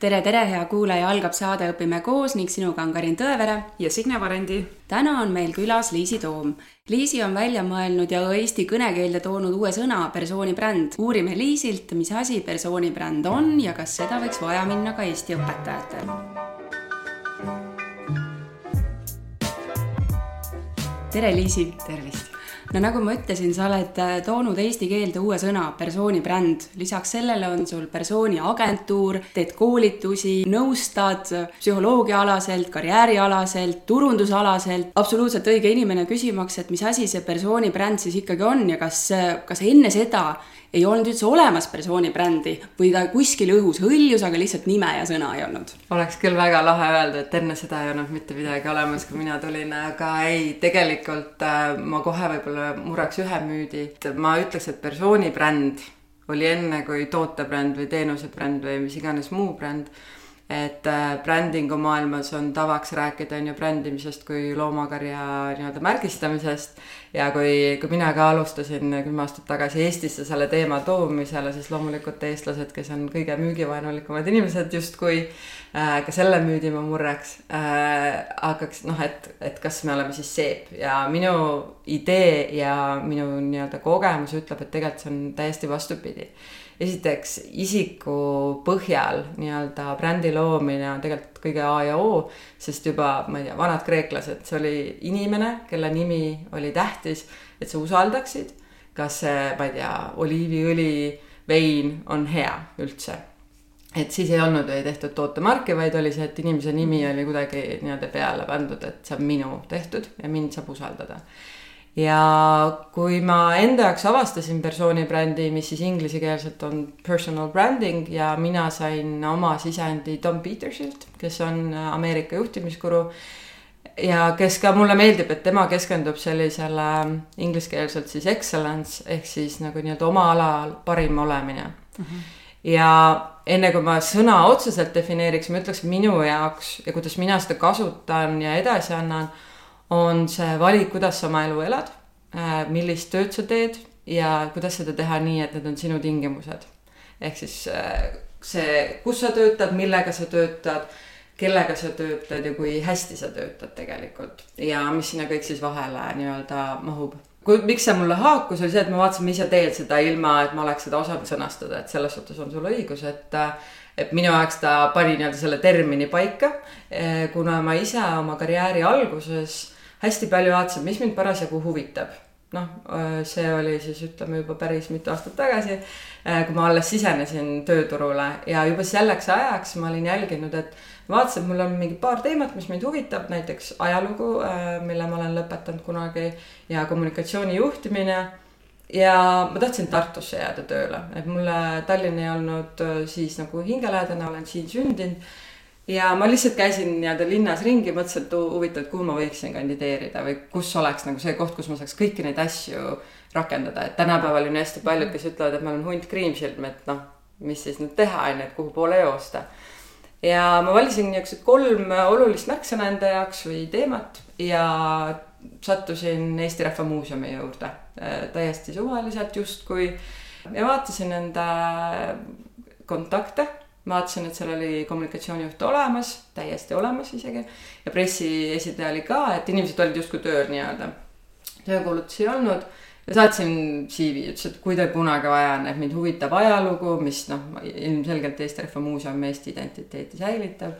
tere, tere, hea kuulaja, algab saade Õpime koos ning sinuga on Karin Tõevere ja Signe Varendi. täna on meil külas Liisi Toom. Liisi on välja mõelnud ja eesti kõnekeelde toonud uue sõna persoonibränd. uurime Liisilt, mis asi persoonibränd on ja kas seda võiks vaja minna ka Eesti õpetajatel. tere, Liisi. tervist no nagu ma ütlesin, sa oled äh, toonud eesti keelde uue sõna, persoonibränd. lisaks sellele on sul persooniagentuur, teed koolitusi, nõustad psühholoogiaalaselt, karjäärialaselt, turundusalaselt. absoluutselt õige inimene küsimaks, et mis asi see persoonibränd siis ikkagi on ja kas, kas enne seda ei olnud üldse olemas persooni brändi või ta kuskil õhus hõljus, aga lihtsalt nime ja sõna ei olnud. oleks küll väga lahe öelda, et enne seda ei olnud mitte midagi olemas, kui mina tulin, aga ei, tegelikult äh, ma kohe võib-olla murraks ühe müüdi. ma ütleks, et persooni bränd oli enne kui tootebränd või teenusebränd või mis iganes muu bränd et äh, brändingu maailmas on tavaks rääkida on ju brändimisest kui loomakarja nii-öelda märgistamisest. Ja kui, kui mina ka alustasin kümme aastat tagasi Eestisse selle teema toomisele, siis loomulikult eestlased, kes on kõige müügivaenulikumad inimesed justkui äh,, ka selle müüdi ma murraks äh,, hakkaks noh, et, et kas me oleme siis seep. Ja minu idee ja minu nii-öelda kogemus ütleb, et tegelikult see on täiesti vastupidi esiteks isiku põhjal nii-öelda brändi loomine on tegelikult kõige A ja O, sest juba, ma ei tea, vanad kreeklased, see oli inimene, kelle nimi oli tähtis, et sa usaldaksid, kas see, ma ei tea, oliiviõli, vein on hea üldse. et siis ei olnud ei tehtud tootemarki, vaid oli see, et inimese nimi oli kuidagi nii-öelda peale pandud, et see on minu tehtud ja mind saab usaldada ja kui ma enda jaoks avastasin persooni brändi, mis siis inglisekeelselt on personal branding ja mina sain oma sisendi Tom Petersilt, kes on Ameerika juhtimiskuru ja kes ka mulle meeldib, et tema keskendub sellisele ingliskeelselt siis excellence ehk siis nagu nii-öelda oma alal parim olemine mm. -hmm. ja enne kui ma sõna otseselt defineeriks, ma ütleks minu jaoks ja kuidas mina seda kasutan ja edasi annan on see valik, kuidas sa oma elu elad, äh, millist tööd sa teed ja kuidas seda teha nii, et need on sinu tingimused. ehk siis äh, see, kus sa töötad, millega sa töötad, kellega sa töötad ja kui hästi sa töötad tegelikult ja mis sinna kõik siis vahele nii-öelda mahub kui, miks see mulle haakus, oli see, et ma vaatasin, ma ise teen seda ilma, et ma oleks seda osanud sõnastada, et selles suhtes on sul õigus, et et minu jaoks ta pani nii-öelda selle termini paika, kuna ma ise oma karjääri alguses hästi palju vaatasin, mis mind parasjagu huvitab. noh, see oli siis ütleme juba päris mitu aastat tagasi, kui ma alles sisenesin tööturule ja juba selleks ajaks ma olin jälginud, et vaatasin, et mul on mingi paar teemat, mis mind huvitab, näiteks ajalugu, mille ma olen lõpetanud kunagi ja kommunikatsiooni juhtimine ja ma tahtsin Tartusse jääda tööle, et mulle Tallinn ei olnud siis nagu hingelähedane, olen siin sündinud ja ma lihtsalt käisin nii-öelda linnas ringi, mõtlesin, et huvitav, et kuhu ma võiksin kandideerida või kus oleks nagu see koht, kus ma saaks kõiki neid asju rakendada, et tänapäeval on hästi paljud, kes ütlevad, et ma olen hunt kriimsilm, et noh, mis siis nüüd teha on ju, et kuhu poole joosta. ja ma valisin niisugused kolm olulist märksõna enda jaoks või teemat ja sattusin Eesti Rahva Muuseumi juurde. Täiesti suvaliselt justkui. Ja vaatasin enda kontakte vaatasin, et seal oli kommunikatsioonijuht olemas, täiesti olemas isegi. ja pressiesindaja oli ka, et inimesed olid justkui tööl nii-öelda. töökuulutusi ei olnud ja saatsin CV, ütles, et kui teil kunagi vaja on, et mind huvitab ajalugu, mis noh, ilmselgelt Eesti Rahva Muuseum Eesti identiteeti säilitab.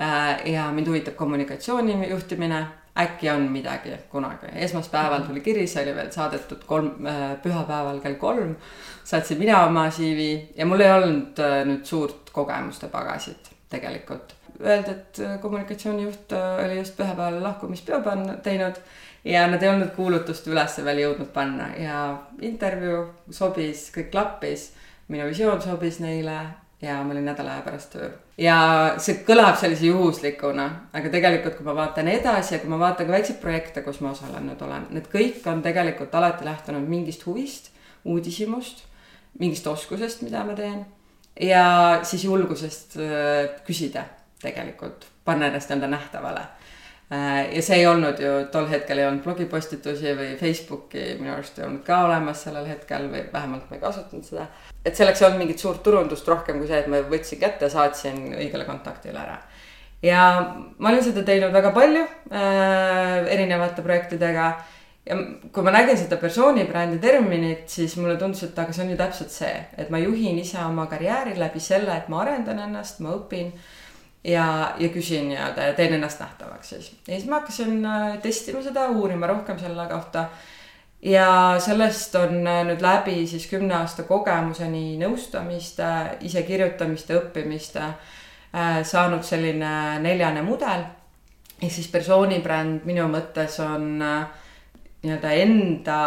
Äh, ja mind huvitab kommunikatsiooni juhtimine äkki on midagi kunagi. esmaspäeval tuli kiri, see oli veel saadetud kolm äh,, pühapäeval kell kolm. saatsin mina oma CV ja mul ei olnud äh, nüüd suurt kogemuste pagasit tegelikult. Öeldi, et äh, kommunikatsioonijuht oli just pühapäeval lahkumispeo panna, teinud ja nad ei olnud kuulutust üles veel jõudnud panna ja intervjuu sobis, kõik klappis. minu visioon sobis neile ja ma olin nädala aja pärast tööl. ja see kõlab sellise juhuslikuna, aga tegelikult, kui ma vaatan edasi ja kui ma vaatan ka väikseid projekte, kus ma osalenud olen, need kõik on tegelikult alati lähtunud mingist huvist, uudishimust, mingist oskusest, mida ma teen. ja siis julgusest äh, küsida tegelikult, panna ennast enda nähtavale ja see ei olnud ju, tol hetkel ei olnud blogipostitusi või Facebooki minu arust ei olnud ka olemas sellel hetkel või vähemalt ma ei kasutanud seda. et selleks ei olnud mingit suurt turundust rohkem kui see, et ma võtsin kätte, saatsin õigele kontaktile ära. ja ma olen seda teinud väga palju äh, erinevate projektidega ja kui ma nägin seda persoonibrändi terminit, siis mulle tundus, et aga see on ju täpselt see, et ma juhin ise oma karjääri läbi selle, et ma arendan ennast, ma õpin ja, ja küsin nii-öelda ja teen ennast nähtavaks siis. ja siis ma hakkasin äh, testima seda, uurima rohkem selle kohta. ja sellest on äh, nüüd läbi siis kümne aasta kogemuse nii nõustamiste, ise kirjutamiste, õppimiste äh, saanud selline neljane mudel. ehk siis persoonibränd minu mõttes on äh, nii-öelda enda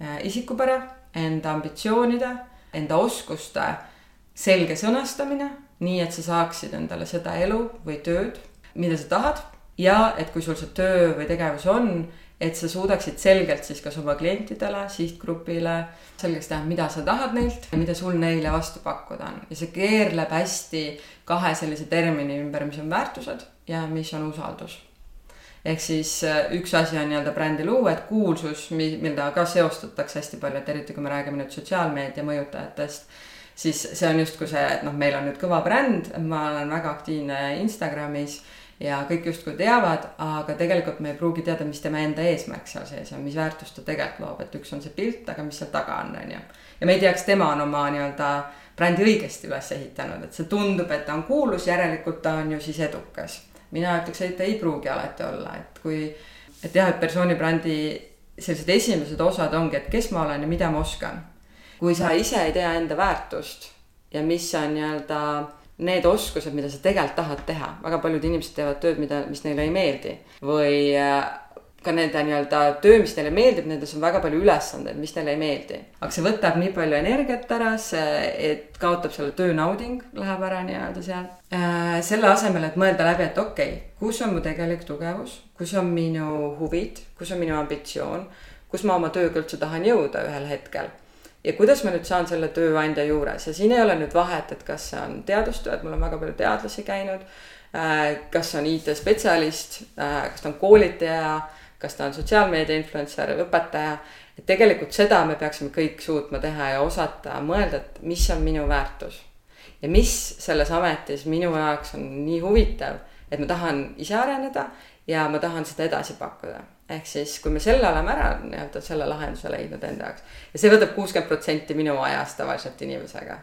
äh, isikupära, enda ambitsioonide, enda oskuste selge sõnastamine, nii et sa saaksid endale seda elu või tööd, mida sa tahad ja et kui sul see töö või tegevus on, et sa suudaksid selgelt siis kas oma klientidele, sihtgrupile selgeks teha, mida sa tahad neilt ja mida sul neile vastu pakkuda on. ja see keerleb hästi kahe sellise termini ümber, mis on väärtused ja mis on usaldus ehk siis äh, üks asi on nii-öelda brändi luua, et kuulsus, mida ka seostatakse hästi palju, et eriti kui me räägime nüüd sotsiaalmeedia mõjutajatest, siis see on justkui see, et noh, meil on nüüd kõva bränd, ma olen väga aktiivne Instagramis ja kõik justkui teavad, aga tegelikult me ei pruugi teada, mis tema enda eesmärk seal sees on, mis väärtust ta tegelikult loob, et üks on see pilt, aga mis seal taga on, on ju. ja me ei tea, kas tema on oma nii-öelda brändi õigesti üles ehitanud, et see tundub, et ta on kuulus, järelikult ta on ju siis edukas mina ütleks, et ei pruugi alati olla, et kui, et jah, et persoonibrändi sellised esimesed osad ongi, et kes ma olen ja mida ma oskan. Kui sa ise ei tea enda väärtust ja mis on nii-öelda need oskused, mida sa tegelikult tahad teha, väga paljud inimesed teevad tööd, mida, mis neile ei meeldi või äh, ka nende nii-öelda töö, mis neile meeldib, nendes on väga palju ülesandeid, mis neile ei meeldi. aga see võtab nii palju energiat ära, see, et kaotab selle töö nauding, läheb ära nii-öelda sealt äh,. selle asemel, et mõelda läbi, et okei okay,, kus on mu tegelik tugevus, kus on minu huvid, kus on minu ambitsioon, kus ma oma tööga üldse tahan jõuda ühel hetkel ja kuidas ma nüüd saan selle tööandja juures ja siin ei ole nüüd vahet, et kas see on teadustöö, et mul on väga palju teadlasi käinud. Äh, kas on IT-spetsialist, äh, kas ta on koolitaja kas ta on sotsiaalmeedia influencer, õpetaja. et tegelikult seda me peaksime kõik suutma teha ja osata mõelda, et mis on minu väärtus. ja mis selles ametis minu jaoks on nii huvitav, et ma tahan ise areneda ja ma tahan seda edasi pakkuda. Ehk siis, kui me selle oleme ära nii-öelda selle lahenduse leidnud enda jaoks ja see võtab kuuskümmend protsenti minu ajast tavaliselt inimesega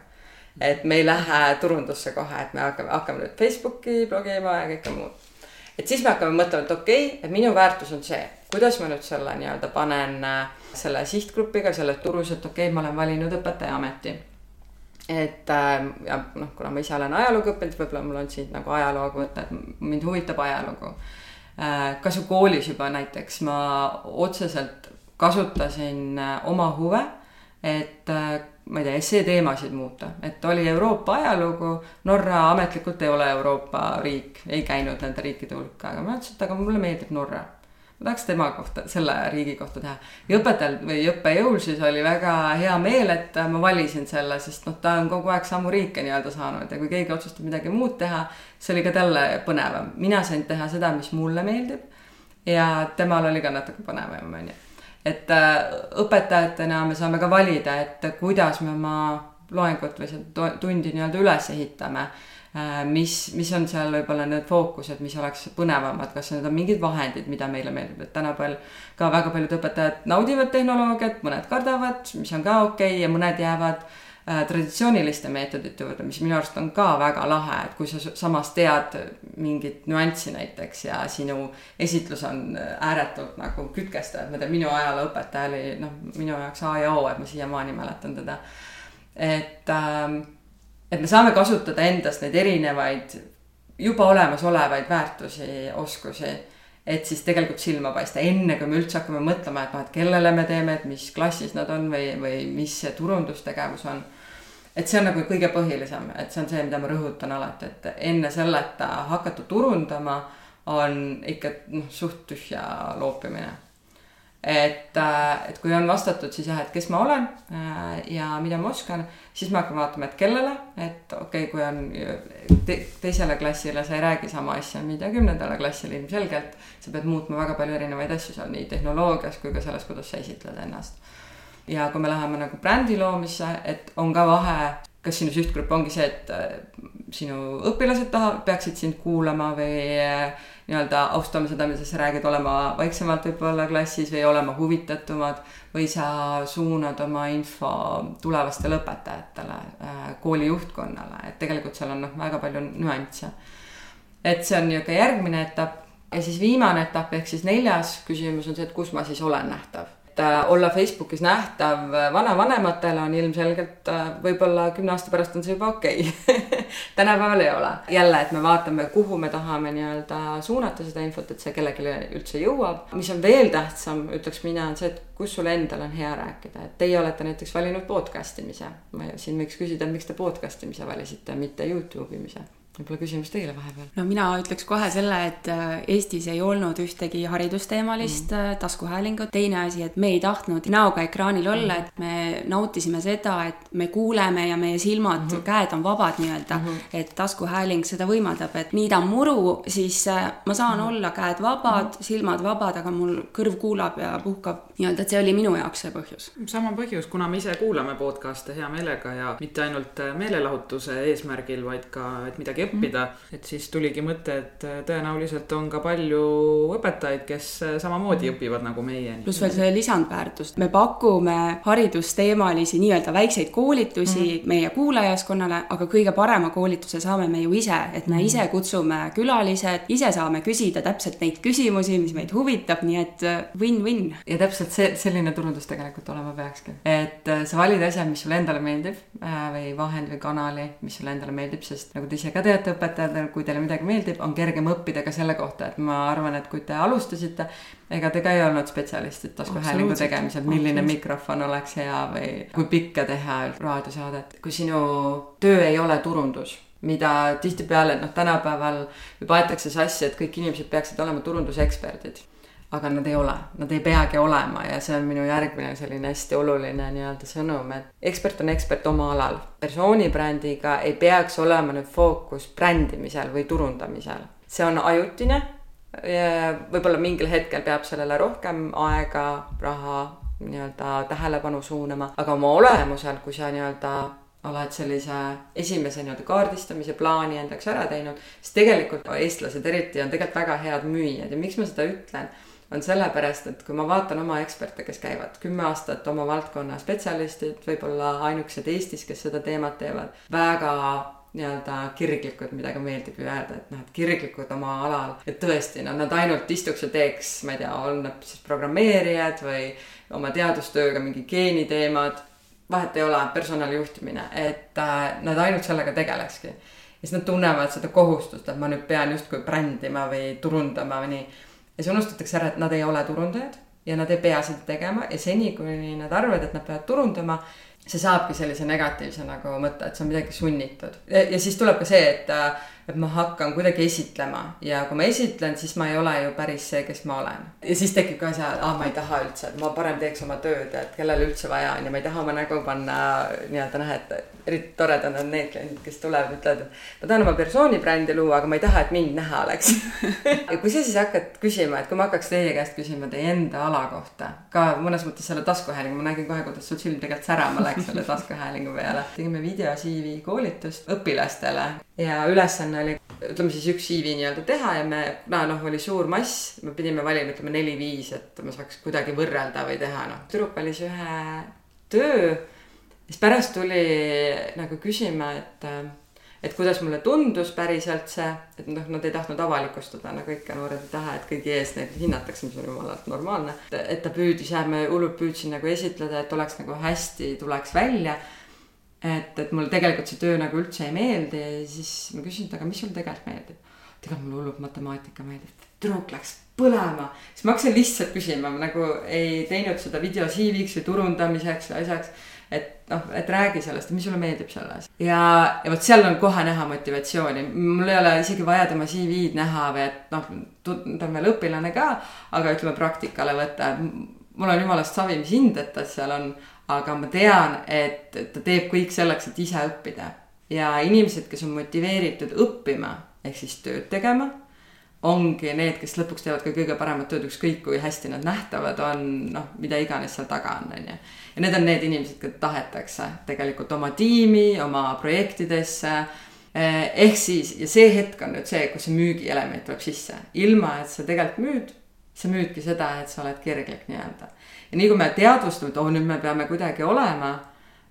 et me ei lähe turundusse kohe, et me hakkame, hakkame nüüd Facebooki blogima ja kõike muud et siis me hakkame mõtlema, et okei okay,, et minu väärtus on see, kuidas ma nüüd selle nii-öelda panen äh, selle sihtgrupiga, selle turus, et okei okay,, ma olen valinud õpetajaameti. et äh, ja noh, kuna ma ise olen ajalugu õppinud, võib-olla mul on siit nagu ajalooga võtta, et mind huvitab ajalugu. Äh, kas ju koolis juba näiteks ma otseselt kasutasin oma huve, et ma ei tea, esseeteemasid muuta, et oli Euroopa ajalugu, Norra ametlikult ei ole Euroopa riik, ei käinud nende riikide hulka, aga ma ütlesin, et aga mulle meeldib Norra. Ma tahaks tema kohta, selle riigi kohta teha. ja õpetajal või õppejõul siis oli väga hea meel, et ma valisin selle, sest noh, ta on kogu aeg samu riike nii-öelda saanud ja kui keegi otsustab midagi muud teha, see oli ka talle põnevam. mina sain teha seda, mis mulle meeldib ja temal oli ka natuke põnevam, on ju et äh, õpetajatena me saame ka valida, et kuidas me oma loengut või seda tundi nii-öelda üles ehitame. Äh, mis, mis on seal võib-olla need fookused, mis oleks põnevamad, kas need on mingid vahendid, mida meile meeldib, et tänapäeval ka väga paljud õpetajad naudivad tehnoloogiat, mõned kardavad, mis on ka okei okay, ja mõned jäävad Äh, traditsiooniliste meetodite juurde, mis minu arust on ka väga lahe, et kui sa samas tead mingit nüanssi näiteks ja sinu esitlus on äh, ääretult nagu kütkestav, ma tean, minu ajalooõpetaja oli noh, minu jaoks A ja O, et ma siiamaani mäletan teda. et, ähm, et me saame kasutada endas neid erinevaid juba olemasolevaid väärtusi, oskusi et siis tegelikult silma paista, enne kui me üldse hakkame mõtlema, et noh, et kellele me teeme, et mis klassis nad on või, või mis see turundustegevus on et see on nagu kõige põhilisem, et see on see, mida ma rõhutan alati, et enne selleta hakata turundama on ikka noh, suht tühja loopimine. Et, äh, et kui on vastatud, siis jah, et kes ma olen äh, ja mida ma oskan, siis me hakkame vaatama, et kellele, et okei okay,, kui on te, teisele klassile, sa ei räägi sama asja, mida kümnendale klassile ilmselgelt. sa pead muutma väga palju erinevaid asju seal nii tehnoloogias kui ka selles, kuidas sa esitled ennast. ja kui me läheme nagu brändi loomisse, et on ka vahe, kas sinu sihtgrupp ongi see, et äh, sinu õpilased taha, peaksid sind kuulama või äh, nii-öelda austame seda, mida sa räägid, olema vaiksemalt võib-olla klassis või olema huvitatumad või sa suunad oma info tulevastele õpetajatele, äh, kooli juhtkonnale, et tegelikult seal on noh, väga palju nüansse. et see on niisugune järgmine etapp ja siis viimane etapp ehk siis neljas küsimus on see, et kus ma siis olen nähtav et äh, olla Facebookis nähtav vanavanematele on ilmselgelt äh, võib-olla kümne aasta pärast on see juba okei okay. tänapäeval ei ole. jälle, et me vaatame, kuhu me tahame nii-öelda suunata seda infot, et see kellelegi üldse jõuab. mis on veel tähtsam, ütleks mina, on see, et kus sul endal on hea rääkida, et teie olete näiteks valinud podcast imise. siin võiks küsida, miks te podcast imise valisite, mitte Youtube imise võib-olla küsimus teile vahepeal? no mina ütleks kohe selle, et äh, Eestis ei olnud ühtegi haridusteemalist mm -hmm. taskuhäälingut. teine asi, et me ei tahtnud näoga ekraanil olla mm, -hmm. et me nautisime seda, et me kuuleme ja meie silmad mm, -hmm. käed on vabad nii-öelda mm. -hmm. et taskuhääling seda võimaldab, et niidan muru, siis äh, ma saan mm -hmm. olla käed vabad mm, -hmm. silmad vabad, aga mul kõrv kuulab ja puhkab nii-öelda, et see oli minu jaoks see põhjus. sama põhjus, kuna me ise kuulame podcast'e hea meelega ja mitte ainult meelelahutuse eesmärgil, vaid ka, et midagi õppida. et siis tuligi mõte, et äh, tõenäoliselt on ka palju õpetajaid, kes äh, samamoodi õpivad nagu meie. pluss veel see lisandväärtus, me pakume haridusteemalisi nii-öelda väikseid koolitusi mm -hmm. meie kuulajaskonnale, aga kõige parema koolituse saame me ju ise, et me mm -hmm. ise kutsume külalised, ise saame küsida täpselt neid küsimusi, mis meid huvitab, nii et äh, win-win. ja täpselt see, selline turundus tegelikult olema peakski, et sa valid asja, mis sulle endale meeldib või vahend või kanali, mis sulle endale meeldib, sest nagu te ise ka teate, õpetajatele, kui teile midagi meeldib, on kergem õppida ka selle kohta, et ma arvan, et kui te alustasite, ega te ka ei olnud spetsialistid taskuhäälingu tegemisel, milline mikrofon oleks hea või kui pikka teha raadiosaadet. kui sinu töö ei ole turundus, mida tihtipeale, noh, tänapäeval juba aetakse sassi, et kõik inimesed peaksid olema turunduseksperdid aga nad ei ole, nad ei peagi olema ja see on minu järgmine selline hästi oluline nii-öelda sõnum, et ekspert on ekspert oma alal. persoonibrändiga ei peaks olema nüüd fookus brändimisel või turundamisel, see on ajutine. võib-olla mingil hetkel peab sellele rohkem aega, raha, nii-öelda tähelepanu suunama, aga oma olemusel, kui sa nii-öelda oled sellise esimese nii-öelda kaardistamise plaani endaks ära teinud, siis tegelikult eestlased eriti on tegelikult väga head müüjad. Ja miks ma seda ütlen on sellepärast, et kui ma vaatan oma eksperte, kes käivad kümme aastat oma valdkonna spetsialistid, võib-olla ainukesed Eestis, kes seda teemat teevad, väga nii-öelda kirglikud, mida ka meeldib ju öelda, et noh, et kirglikud oma alal. et tõesti, no nad ainult istuks ja teeks, ma ei tea, on nad siis programmeerijad või oma teadustööga mingi geeniteemad, vahet ei ole, personalijuhtimine, et äh, nad ainult sellega tegelekski. ja siis nad tunnevad seda kohustust, et ma nüüd pean justkui brändima või turundama või nii ja siis unustatakse ära, et nad ei ole turundajad ja nad ei pea seda tegema. Ja seni, kuni nad arvavad, et nad peavad turundama, see saabki sellise negatiivse nagu mõtte, et see on midagi sunnitud. ja siis tuleb ka see, et, et ma hakkan kuidagi esitlema ja kui ma esitlen, siis ma ei ole ju päris see, kes ma olen. ja siis tekib ka see, et ah, ma ei taha üldse, et ma parem teeks oma tööd, et kellele üldse vaja on ja ma ei taha oma nägu panna nii-öelda noh, et eriti toredad on need kliendid, kes tulevad, ütlevad, et ma tahan oma persoonibrändi luua, aga ma ei taha, et mind näha oleks ja kui sa siis hakkad küsima, et kui ma hakkaks teie käest küsima teie enda ala kohta, ka mõnes mõttes selle taskuhäälingu, ma nägin kohe, kuidas sul silm tegelikult särama läks selle taskuhäälingu peale. tegime video CV koolitust õpilastele ja ülesanne oli, ütleme siis üks CV nii-öelda teha ja me, kuna noh, oli suur mass, me pidime valima, ütleme neli-viis, et ma saaks kuidagi võrrelda või teha, noh. tüdruk valis ühe töö siis pärast tuli nagu küsima, et, et kuidas mulle tundus päriselt see, et noh, nad ei tahtnud avalikustada, nagu ikka noored ei taha, et kõigi ees neid hinnatakse, mis on jumalalt normaalne. et ta püüdis jah, ma hullult püüdsin nagu esitleda, et oleks nagu hästi, tuleks välja. et, et mulle tegelikult see töö nagu üldse ei meeldi ja siis ma küsisin, et aga mis sulle tegelikult meeldib. tegelikult mulle hullult matemaatika meeldib, tüdruk läks põlema, siis ma hakkasin lihtsalt küsima, ma nagu ei teinud seda video CV-ks või turundamiseks või asjaks et noh, et räägi sellest, mis sulle meeldib selles. ja, ja vot seal on kohe näha motivatsiooni, mul ei ole isegi vaja tema CV-d näha või et noh, ta on veel õpilane ka, aga ütleme praktikale võtta, mul on jumalast savi, mis hinded seal on, aga ma tean, et ta teeb kõik selleks, et ise õppida. ja inimesed, kes on motiveeritud õppima ehk siis tööd tegema, ongi need, kes lõpuks teevad ka kõige paremat tööd, ükskõik kui hästi nad nähtavad on, noh, mida iganes seal taga on, on ju. ja need on need inimesed, keda tahetakse tegelikult oma tiimi, oma projektidesse eh, ehk siis, ja see hetk on nüüd see, kus see müügielement tuleb sisse, ilma et sa tegelikult müüd sa müüdki seda, et sa oled kirglik nii-öelda. ja nii kui me teadvustame, et oh nüüd me peame kuidagi olema,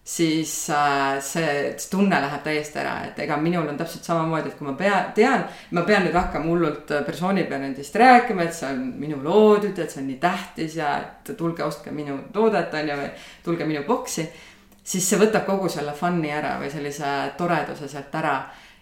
siis äh, see, see tunne läheb täiesti ära, et ega minul on täpselt samamoodi, et kui ma pea, tean, ma pean nüüd hakkama hullult äh, persoonibrandist rääkima, et see on minu loodud ja et see on nii tähtis ja et tulge ostke minu toodet, on ju, või tulge minu boksi. siis see võtab kogu selle fun'i ära või sellise toreduse sealt ära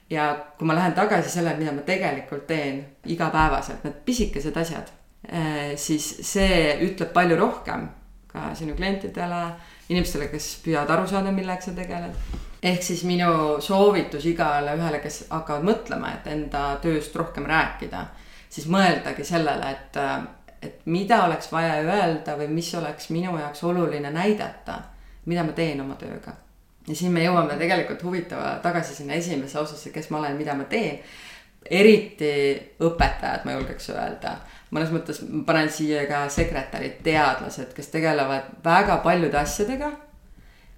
ja kui ma lähen tagasi sellele, mida ma tegelikult teen igapäevaselt, need pisikesed asjad Äh, siis see ütleb palju rohkem ka sinu klientidele, inimestele, kes püüavad aru saada, millega sa tegeled. ehk siis minu soovitus igale ühele, kes hakkavad mõtlema, et enda tööst rohkem rääkida, siis mõeldagi sellele, et, et mida oleks vaja öelda või mis oleks minu jaoks oluline näidata, mida ma teen oma tööga. ja siin me jõuame tegelikult huvitava tagasi sinna esimesse osasse, kes ma olen, mida ma teen. eriti õpetajad, ma julgeks öelda mõnes mõttes ma panen siia ka sekretärid, teadlased, kes tegelevad väga paljude asjadega.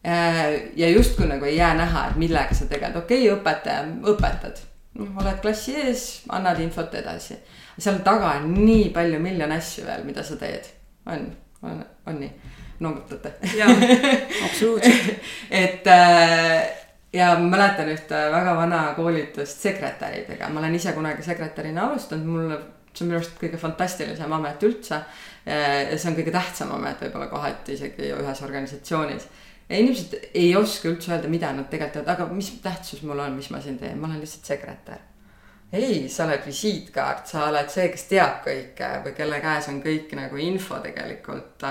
Äh, ja justkui nagu ei jää näha, et millega sa tegeled, okei okay,, õpetaja, õpetad. noh, oled klassi ees, annad infot edasi. seal taga on nii palju miljon asju veel, mida sa teed. on, on, on nii? noogutate? jaa, absoluutselt et äh, ja mäletan ühte väga vana koolitust sekretäridega, ma olen ise kunagi sekretärina alustanud, mulle see on minu arust kõige fantastilisem amet üldse. ja see on kõige tähtsam amet võib-olla kohati isegi ühes organisatsioonis. ja inimesed ei oska üldse öelda, mida nad tegelikult teevad, aga mis tähtsus mul on, mis ma siin teen, ma olen lihtsalt sekretär. ei, sa oled visiitkaart, sa oled see, kes teab kõike või kelle käes on kõik nagu info tegelikult.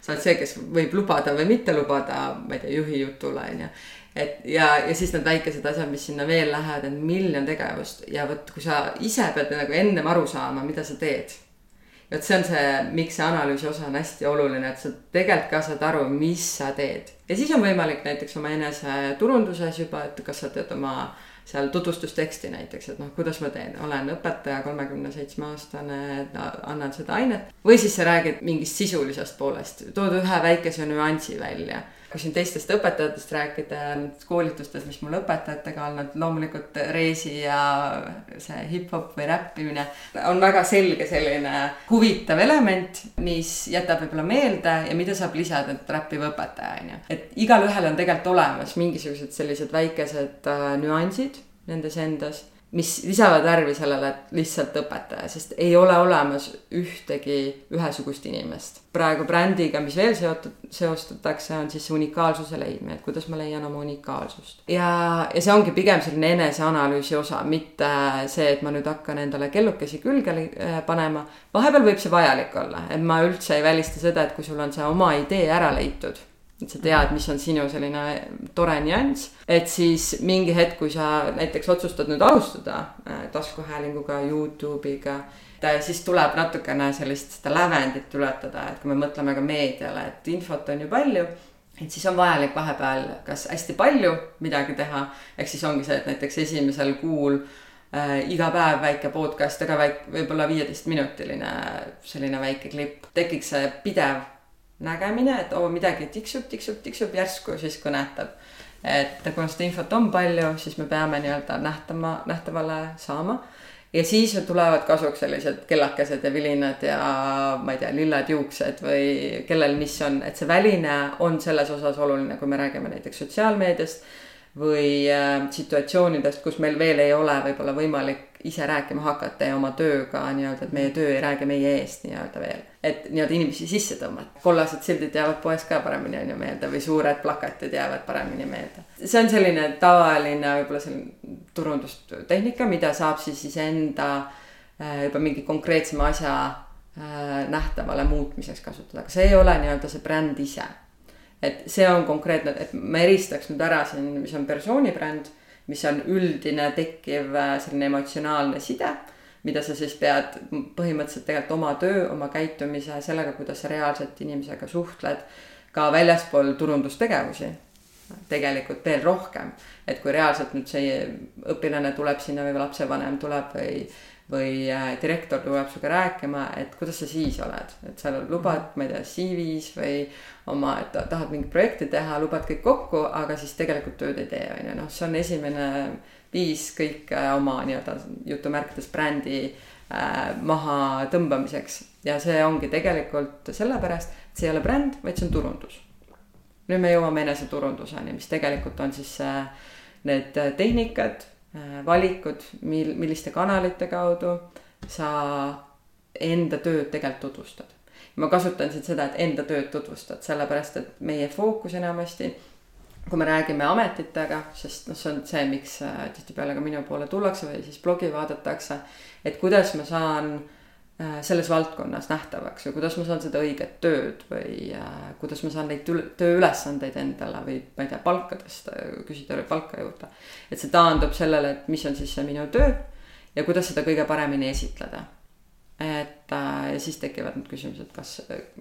sa oled see, kes võib lubada või mitte lubada, ma ei tea, juhi jutule on ju et ja, ja siis need väikesed asjad, mis sinna veel lähevad, et miljon tegevust ja vot, kui sa ise pead nagu ennem aru saama, mida sa teed. vot see on see, miks see analüüsi osa on hästi oluline, et sa tegelikult ka saad aru, mis sa teed. ja siis on võimalik näiteks oma eneseturunduses juba, et kas sa teed oma seal tutvustusteksti näiteks, et noh, kuidas ma teen, olen õpetaja, kolmekümne seitsme aastane, annan seda ainet. või siis sa räägid mingist sisulisest poolest, tood ühe väikese nüansi välja kui siin teistest õpetajatest rääkida ja nendest koolitustest, mis mul õpetajatega olnud, loomulikult reisi ja see hip-hop või räppimine on väga selge selline huvitav element, mis jätab võib-olla meelde ja mida saab lisada, et räppiv õpetaja on ju. et igalühel on tegelikult olemas mingisugused sellised väikesed äh, nüansid nendes endas mis lisavad värvi sellele, et lihtsalt õpetaja, sest ei ole olemas ühtegi ühesugust inimest. praegu brändiga, mis veel seotud, seostatakse, on siis see unikaalsuse leidmine, et kuidas ma leian oma unikaalsust. ja, ja see ongi pigem selline eneseanalüüsi osa, mitte see, et ma nüüd hakkan endale kellukesi külge äh, panema. vahepeal võib see vajalik olla, et ma üldse ei välista seda, et kui sul on see oma idee ära leitud et sa tead, mis on sinu selline tore nüanss, et siis mingi hetk, kui sa näiteks otsustad nüüd alustada äh, taskuhäälinguga, Youtube'iga, siis tuleb natukene sellist seda lävendit ületada, et kui me mõtleme ka meediale, et infot on ju palju et siis on vajalik vahepeal kas hästi palju midagi teha, ehk siis ongi see, et näiteks esimesel kuul äh, iga päev väike podcast, aga väik-, võib-olla viieteistminutiline selline väike klipp, tekiks see pidev nägemine, et oo oh, midagi tiksub, tiksub, tiksub järsku siis kõnetab. et kuna seda infot on palju, siis me peame nii-öelda nähtama, nähtavale saama. ja siis tulevad kasuks sellised kellakesed ja vilinad ja ma ei tea, lilled juuksed või kellel mis on, et see väline on selles osas oluline, kui me räägime näiteks sotsiaalmeediast või äh, situatsioonidest, kus meil veel ei ole võib-olla võimalik ise rääkima hakata ja oma tööga nii-öelda, et meie töö ei räägi meie eest nii-öelda veel. et nii-öelda inimesi sisse tõmmata. kollased sildid jäävad poes ka paremini on ju meelde või suured plakatid jäävad paremini meelde. see on selline tavaline võib-olla selline turundustehnika, mida saab siis iseenda äh, juba mingi konkreetsema asja äh, nähtavale muutmiseks kasutada, aga see ei ole nii-öelda see bränd ise. et see on konkreetne, et me eristaks nüüd ära siin, mis on persooni bränd mis on üldine tekkiv äh, selline emotsionaalne side, mida sa siis pead põhimõtteliselt tegelikult oma töö, oma käitumise, sellega, kuidas sa reaalselt inimesega suhtled, ka väljaspool turundustegevusi tegelikult veel rohkem. et kui reaalselt nüüd see õpilane tuleb sinna või lapsevanem tuleb või, või äh, direktor tuleb sinuga rääkima, et kuidas sa siis oled, et sa lubad, ma ei tea, CV-s või oma, et tahad mingit projekti teha, lubad kõik kokku, aga siis tegelikult tööd ei tee, on ju, noh, see on esimene viis kõik äh, oma nii-öelda jutumärkides brändi äh, maha tõmbamiseks. Ja see ongi tegelikult sellepärast, et see ei ole bränd, vaid see on turundus. Nüüd me jõuame eneseturunduseni, mis tegelikult on siis äh, need tehnikad, äh, valikud, mil, milliste kanalite kaudu sa enda tööd tegelikult tutvustad. ma kasutan siin seda, et enda tööd tutvustad, sellepärast et meie fookus enamasti, kui me räägime ametitega, sest noh, see on see, miks äh, tihtipeale ka minu poole tullakse või siis blogi vaadatakse, et kuidas ma saan äh, Äh, selles valdkonnas nähtavaks või kuidas ma saan seda õiget tööd või äh, kuidas ma saan neid tööülesandeid endale või ma ei tea, palka tõsta, küsida palka juurde. et see taandub sellele, et mis on siis see minu töö ja kuidas seda kõige paremini esitleda et äh, siis tekivad need küsimused, kas,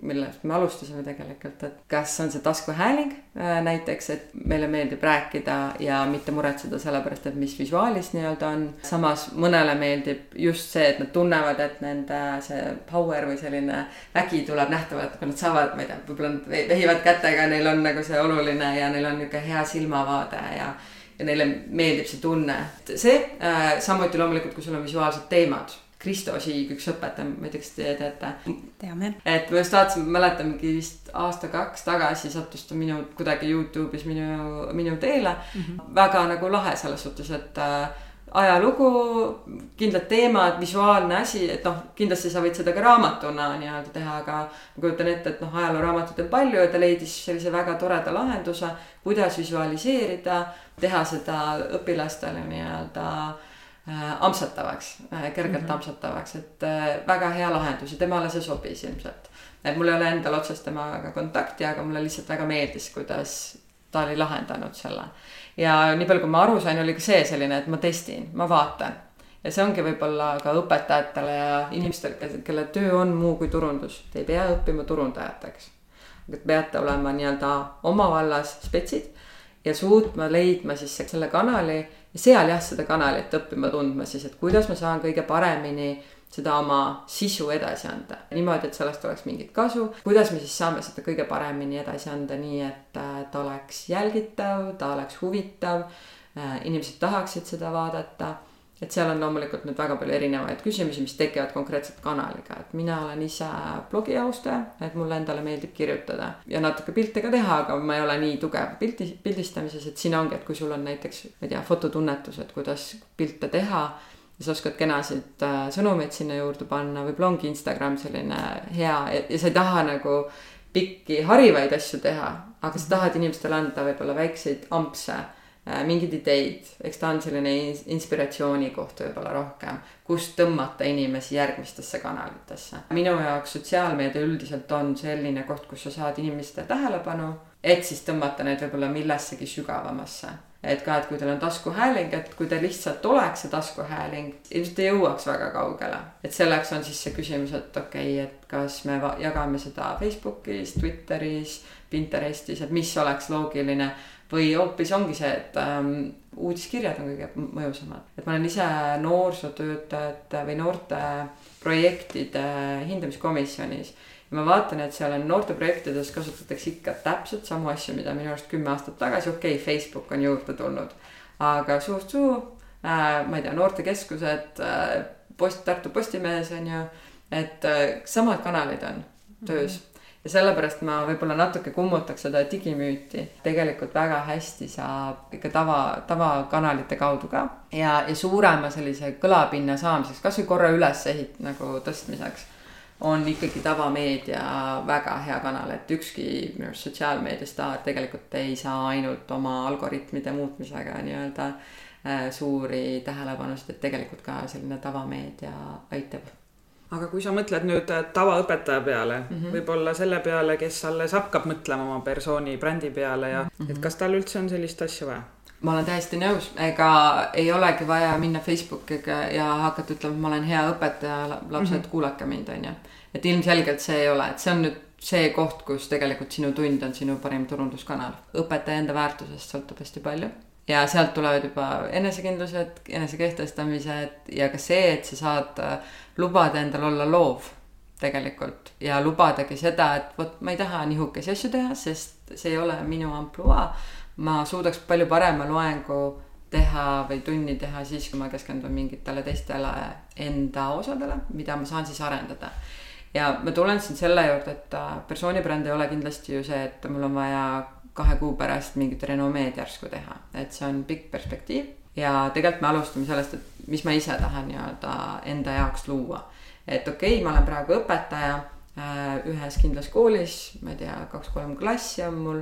millest me alustasime tegelikult, et kas on see taskuhääling äh, näiteks, et meile meeldib rääkida ja mitte muretseda sellepärast, et mis visuaalis nii-öelda on. samas mõnele meeldib just see, et nad tunnevad, et nende see power või selline vägi tuleb nähtavalt, kui nad saavad, ma ei tea, võib-olla nad vehivad kätega, neil on nagu see oluline ja neil on niisugune hea silmavaade ja ja neile meeldib see tunne. see äh,, samuti loomulikult, kui sul on visuaalsed teemad Kristo Siig, üks õpetaja, ma ei tea, kas te teate. teame. et ma just vaatasin, mäletan mingi vist aasta-kaks tagasi sattus ta minu kuidagi Youtube'is minu, minu teele mm. -hmm. väga nagu lahe selles suhtes, et äh, ajalugu, kindlad teemad, visuaalne asi, et noh, kindlasti sa võid seda ka raamatuna nii-öelda teha, aga ma kujutan ette, et noh, ajalooraamatut on palju ja ta leidis sellise väga toreda lahenduse, kuidas visualiseerida, teha seda õpilastele nii-öelda Äh, ampsatavaks, äh, kergelt mm -hmm. ampsatavaks, et äh, väga hea lahendus ja temale see sobis ilmselt. et mul ei ole endal otsest temaga kontakti, aga mulle lihtsalt väga meeldis, kuidas ta oli lahendanud selle. ja nii palju, kui ma aru sain, oli ka see selline, et ma testin, ma vaatan. ja see ongi võib-olla ka õpetajatele ja inimestele, kelle töö on muu kui turundus, te ei pea õppima turundajateks. Te peate olema nii-öelda oma vallas spetsid ja suutma leidma siis selle kanali ja seal jah, seda kanalit õppima tundma siis, et kuidas ma saan kõige paremini seda oma sisu edasi anda. niimoodi, et sellest oleks mingit kasu. kuidas me siis saame seda kõige paremini edasi anda, nii et äh, ta oleks jälgitav, ta oleks huvitav, äh, inimesed tahaksid seda vaadata et seal on loomulikult nüüd väga palju erinevaid küsimusi, mis tekivad konkreetselt kanaliga, et mina olen ise blogi austaja, et mulle endale meeldib kirjutada ja natuke pilte ka teha, aga ma ei ole nii tugev pildi, pildistamises, et siin ongi, et kui sul on näiteks, ma ei tea, fototunnetus, et kuidas pilte teha sa oskad kenasid äh, sõnumeid sinna juurde panna, võib-olla ongi Instagram selline hea ja, ja sa ei taha nagu pikki harivaid asju teha, aga sa tahad inimestele anda võib-olla väikseid ampse mingeid ideid, eks ta on selline inspiratsiooni koht võib-olla rohkem, kust tõmmata inimesi järgmistesse kanalitesse. minu jaoks sotsiaalmeedia üldiselt on selline koht, kus sa saad inimeste tähelepanu, et siis tõmmata neid võib-olla millessegi sügavamasse. et ka, et kui teil on taskuhääling, et kui ta lihtsalt oleks see taskuhääling, ilmselt ei jõuaks väga kaugele. et selleks on siis see küsimus, et okei okay,, et kas me jagame seda Facebookis, Twitteris, Pinterestis, et mis oleks loogiline või hoopis ongi see, et ähm, uudiskirjad on kõige mõjusamad. et ma olen ise noorsootöötajate või noorte projektide hindamiskomisjonis ja ma vaatan, et seal on noorteprojektides kasutatakse ikka täpselt samu asju, mida minu arust kümme aastat tagasi, okei okay,, Facebook on juurde tulnud, aga suust suu äh,, ma ei tea, noortekeskused äh,, post, Tartu Postimehes on ju, et äh, samad kanalid on töös mm. -hmm ja sellepärast ma võib-olla natuke kummutaks seda digimüüti. tegelikult väga hästi saab ikka tava, tavakanalite kaudu ka. Ja, ja suurema sellise kõlapinna saamiseks, kasvõi korra ülesehit nagu tõstmiseks on ikkagi tavameedia väga hea kanal, et ükski minu arust sotsiaalmeediastaar tegelikult ei saa ainult oma algoritmide muutmisega nii-öelda äh, suuri tähelepanusid, et tegelikult ka selline tavameedia aitab aga kui sa mõtled nüüd äh, tavaõpetaja peale mm -hmm., võib-olla selle peale, kes alles hakkab mõtlema oma persooni brändi peale ja mm -hmm. et kas tal üldse on sellist asja vaja? ma olen täiesti nõus, ega ei olegi vaja minna Facebookiga ja hakata ütlema, et ma olen hea õpetaja, lapsed mm, -hmm. kuulake mind, on ju. et ilmselgelt see ei ole, et see on nüüd see koht, kus tegelikult sinu tund on sinu parim turunduskanal. õpetaja enda väärtusest sõltub hästi palju ja sealt tulevad juba enesekindlused, enesekehtestamised ja ka see, et sa saad äh, lubada endal olla loov tegelikult ja lubadagi seda, et vot ma ei taha nihukesi asju teha, sest see ei ole minu ampluaa. ma suudaks palju parema loengu teha või tunni teha siis, kui ma keskendun mingitele teistele enda osadele, mida ma saan siis arendada. ja ma tulen siin selle juurde, et äh, persoonibränd ei ole kindlasti ju see, et mul on vaja kahe kuu pärast mingit renomeed järsku teha, et see on pikk perspektiiv ja tegelikult me alustame sellest, et mis ma ise tahan nii-öelda enda jaoks luua. et okei okay,, ma olen praegu õpetaja äh, ühes kindlas koolis, ma ei tea, kaks-kolm klassi on mul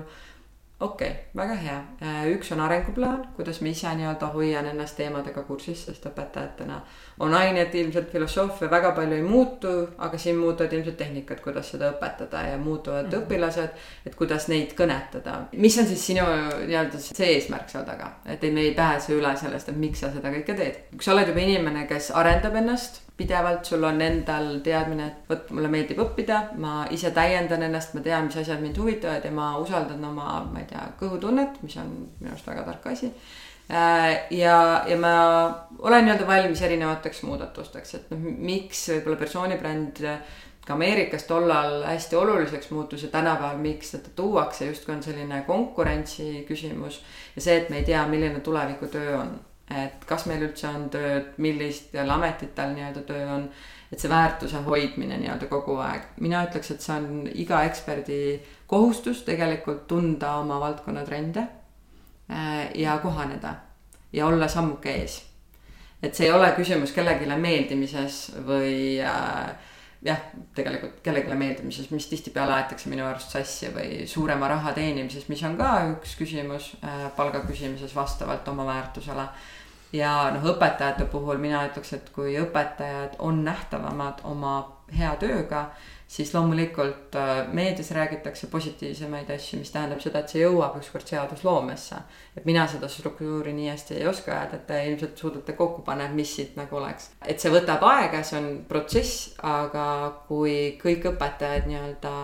okei okay,, väga hea. Äh, üks on arenguplaan, kuidas ma ise nii-öelda hoian ennast teemadega kursis, sest õpetajatena on ained ilmselt filosoofia väga palju ei muutu, aga siin muutuvad ilmselt tehnikad, kuidas seda õpetada ja muutuvad mm -hmm. õpilased, et kuidas neid kõnetada. mis on siis sinu nii-öelda see eesmärk seal taga, et ei, me ei pääse üle sellest, et miks sa seda kõike teed. kui sa oled juba inimene, kes arendab ennast pidevalt, sul on endal teadmine, et vot mulle meeldib õppida, ma ise täiendan ennast, ma tean, mis asjad mind huvitavad ja ma usaldan oma, ma ei tea, kõhutunnet, mis on minu arust väga tark asi. Äh, ja, ja ma olen nii-öelda valmis erinevateks muudatusteks, et noh, miks võib-olla persoonibränd ka Ameerikas tollal hästi oluliseks muutus ja tänapäeval, miks seda tuuakse, justkui on selline konkurentsi küsimus ja see, et me ei tea, milline tulevikutöö on et kas meil üldse on tööd, millistel ametitel nii-öelda töö on, et see väärtuse hoidmine nii-öelda kogu aeg. mina ütleks, et see on iga eksperdi kohustus tegelikult tunda oma valdkonna trende äh, ja kohaneda ja olla sammuke ees. et see ei ole küsimus kellelegi meeldimises või äh, jah, tegelikult kellelegi meeldimises, mis tihtipeale aetakse minu arust sassi või suurema raha teenimises, mis on ka üks küsimus äh, palga küsimises vastavalt oma väärtusele. Ja noh, õpetajate puhul mina ütleks, et kui õpetajad on nähtavamad oma hea tööga, siis loomulikult äh, meedias räägitakse positiivsemaid asju, mis tähendab seda, et see jõuab ükskord seadusloomesse. et mina seda struktuuri nii hästi ei oska öelda, et te ilmselt suudate kokku panna, mis siit nagu oleks. et see võtab aega, see on protsess, aga kui kõik õpetajad nii-öelda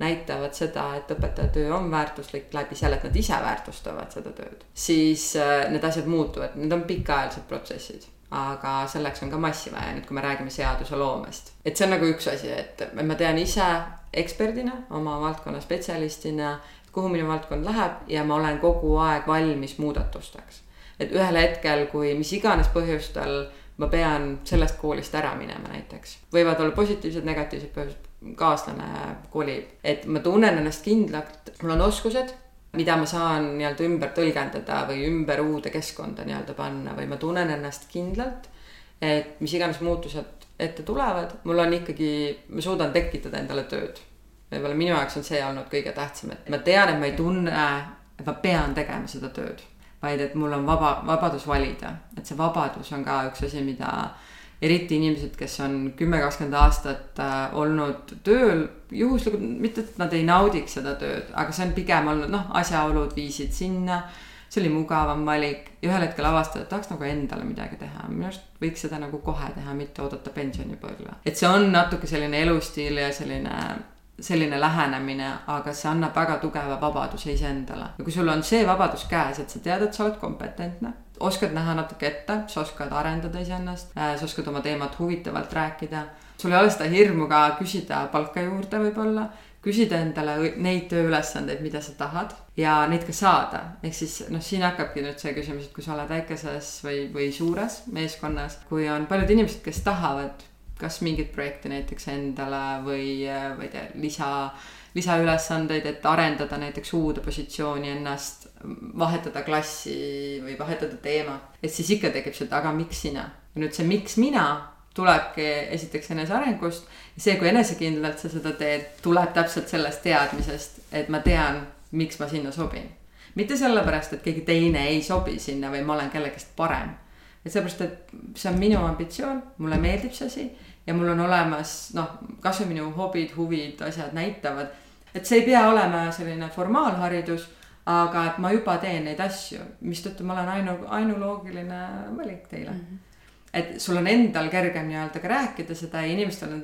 näitavad seda, et õpetaja töö on väärtuslik läbi selle, et nad ise väärtustavad seda tööd, siis äh, need asjad muutuvad, need on pikaajalised protsessid aga selleks on ka massi vaja, nüüd kui me räägime seaduseloomest. et see on nagu üks asi, et ma tean ise eksperdina, oma valdkonna spetsialistina, kuhu minu valdkond läheb ja ma olen kogu aeg valmis muudatusteks. et ühel hetkel, kui mis iganes põhjustel ma pean sellest koolist ära minema näiteks, võivad olla positiivsed, negatiivsed põhjused, kaaslane kolib, et ma tunnen ennast kindlalt, mul on oskused, mida ma saan nii-öelda ümber tõlgendada või ümber uude keskkonda nii-öelda panna või ma tunnen ennast kindlalt. et mis iganes muutused ette tulevad, mul on ikkagi, ma suudan tekitada endale tööd. võib-olla minu jaoks on see olnud kõige tähtsam, et ma tean, et ma ei tunne, et ma pean tegema seda tööd, vaid et mul on vaba, vabadus valida, et see vabadus on ka üks asi, mida eriti inimesed, kes on kümme, kakskümmend aastat äh, olnud tööl, juhuslikult, mitte et nad ei naudiks seda tööd, aga see on pigem olnud noh, asjaolud viisid sinna. see oli mugavam valik ja ühel hetkel avastad, et tahaks nagu endale midagi teha, minu arust võiks seda nagu kohe teha, mitte oodata pensionipõlve. et see on natuke selline elustiil ja selline selline lähenemine, aga see annab väga tugeva vabaduse iseendale. ja kui sul on see vabadus käes, et sa tead, et sa oled kompetentne, oskad näha natuke ette, sa oskad arendada iseennast, äh, sa oskad oma teemat huvitavalt rääkida. sul ei ole seda hirmu ka küsida palka juurde võib-olla, küsida endale neid tööülesandeid, mida sa tahad ja neid ka saada. ehk siis noh, siin hakkabki nüüd see küsimus, et kui sa oled väikeses või, või suures meeskonnas, kui on paljud inimesed, kes tahavad kas mingit projekti näiteks endale või, ma ei tea, lisa, lisaülesandeid, et arendada näiteks uude positsiooni ennast, vahetada klassi või vahetada teemat. et siis ikka tekib see, et aga miks sina? ja nüüd see miks mina tulebki esiteks enesearengust ja see, kui enesekindlalt sa seda teed, tuleb täpselt sellest teadmisest, et ma tean, miks ma sinna sobin. mitte sellepärast, et keegi teine ei sobi sinna või ma olen kellegist parem. et sellepärast, et see on minu ambitsioon, mulle meeldib see asi ja mul on olemas noh, kasvõi minu hobid, huvid, asjad näitavad, et see ei pea olema selline formaalharidus, aga et ma juba teen neid asju, mistõttu ma olen ainu, ainuloogiline valik teile mm. -hmm et sul on endal kergem nii-öelda ka rääkida seda ja inimestel on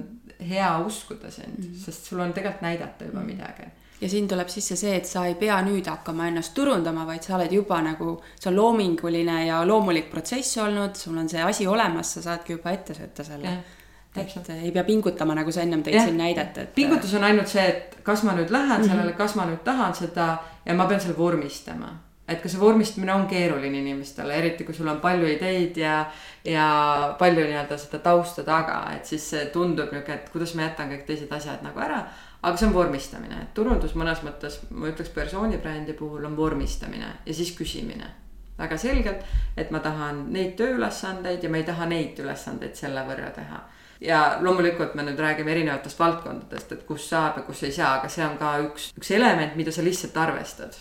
hea uskuda sind mm, -hmm. sest sul on tegelikult näidata juba mm -hmm. midagi ja siin tuleb sisse see, et sa ei pea nüüd hakkama ennast turundama, vaid sa oled juba nagu, see on loominguline ja loomulik protsess olnud, sul on see asi olemas, sa saadki juba ette sööta selle. Et ei pea pingutama, nagu sa ennem tõid siin näidet, et. pingutus on ainult see, et kas ma nüüd lähen mm -hmm. sellele, kas ma nüüd tahan seda ja ma pean selle vormistama et ka see vormistamine on keeruline inimestele, eriti kui sul on palju ideid ja, ja palju nii-öelda seda tausta taga, et siis see tundub nihuke, et kuidas ma jätan kõik teised asjad nagu ära aga see on vormistamine, et turundus mõnes mõttes, ma ütleks persoonibrändi puhul on vormistamine ja siis küsimine. väga selgelt, et ma tahan neid tööülesandeid ja ma ei taha neid ülesandeid selle võrra teha. Ja loomulikult me nüüd räägime erinevatest valdkondadest, et kus saab ja kus ei saa, aga see on ka üks, üks element, mida sa lihtsalt arvestad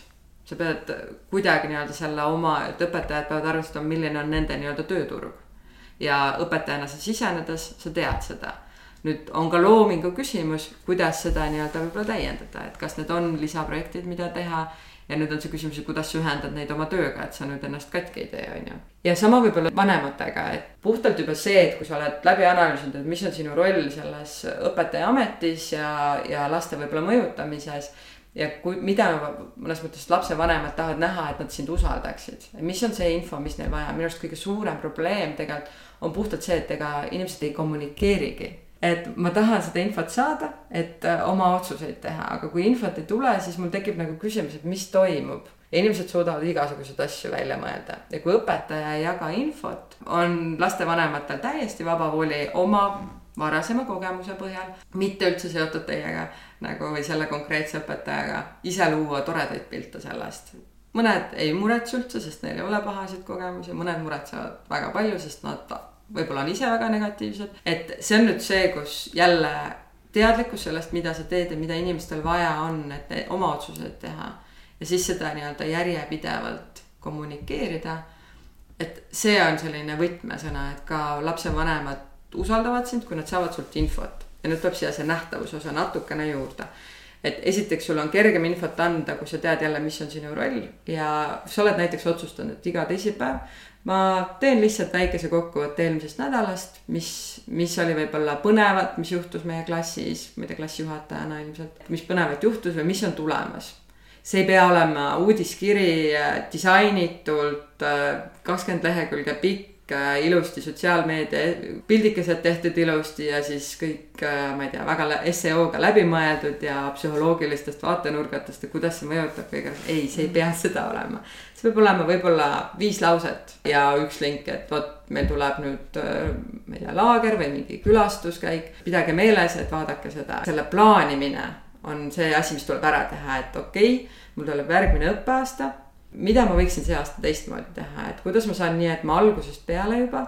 sa pead kuidagi nii-öelda selle oma, et õpetajad peavad arvestama, milline on nende nii-öelda tööturg. ja õpetajana sa sisenedes, sa tead seda nüüd on ka loomingu küsimus, kuidas seda nii-öelda võib-olla täiendada, et kas need on lisaprojektid, mida teha. ja nüüd on see küsimus, et kuidas sa ühendad neid oma tööga, et sa nüüd ennast katki ei tee, on ju. ja sama võib-olla vanematega, et puhtalt juba see, et kui sa oled läbi analüüsinud, et mis on sinu roll selles õpetaja ametis ja, ja laste võib-olla mõjutamises ja kui, mida mõnes mõttes lapsevanemad tahavad näha, et nad sind usaldaksid. mis on see info, mis neil vaja, minu arust kõige suurem probleem tegelikult on puhtalt see, et ega inimesed ei kommunikeerigi et ma tahan seda infot saada, et äh, oma otsuseid teha, aga kui infot ei tule, siis mul tekib nagu küsimus, et mis toimub. inimesed suudavad igasuguseid asju välja mõelda. Ja kui õpetaja ei jaga infot, on lastevanematel täiesti vaba voli oma varasema kogemuse põhjal, mitte üldse seotud teiega nagu või selle konkreetse õpetajaga, ise luua toredaid pilte sellest. Mõned ei muretse üldse, sest neil ei ole pahasid kogemusi, mõned muretsevad väga palju, sest nad võib-olla on ise väga negatiivsed, et see on nüüd see, kus jälle teadlikkus sellest, mida sa teed ja mida inimestel vaja on, et oma otsuseid teha. ja siis seda nii-öelda järjepidevalt kommunikeerida. et see on selline võtmesõna, et ka lapsevanemad usaldavad sind, kui nad saavad sult infot ja nüüd tuleb siia see nähtavuse osa natukene juurde et esiteks sul on kergem infot anda, kui sa tead jälle, mis on sinu roll ja sa oled näiteks otsustanud, et iga teisipäev ma teen lihtsalt väikese kokkuvõtte eelmisest nädalast, mis, mis oli võib-olla põnevat, mis juhtus meie klassis, ma ei tea, klassijuhatajana ilmselt, mis põnevat juhtus või mis on tulemas. see ei pea olema uudiskiri äh, disainitult äh, kakskümmend lehekülge pikk ilusti sotsiaalmeedia pildikesed tehtud ilusti ja siis kõik, äh, ma ei tea, väga seo-ga läbi mõeldud ja psühholoogilistest vaatenurgatest ja kuidas see mõjutab kõige, ei, see ei pea seda olema. Peab olema võib-olla viis lauset ja üks link, et vot meil tuleb nüüd, äh, ma ei tea, laager või mingi külastuskäik. pidage meeles, et vaadake seda, selle plaanimine on see asi, mis tuleb ära teha, et okei okay,, mul tuleb järgmine õppeaasta mida ma võiksin see aasta teistmoodi teha, et kuidas ma saan nii, et ma algusest peale juba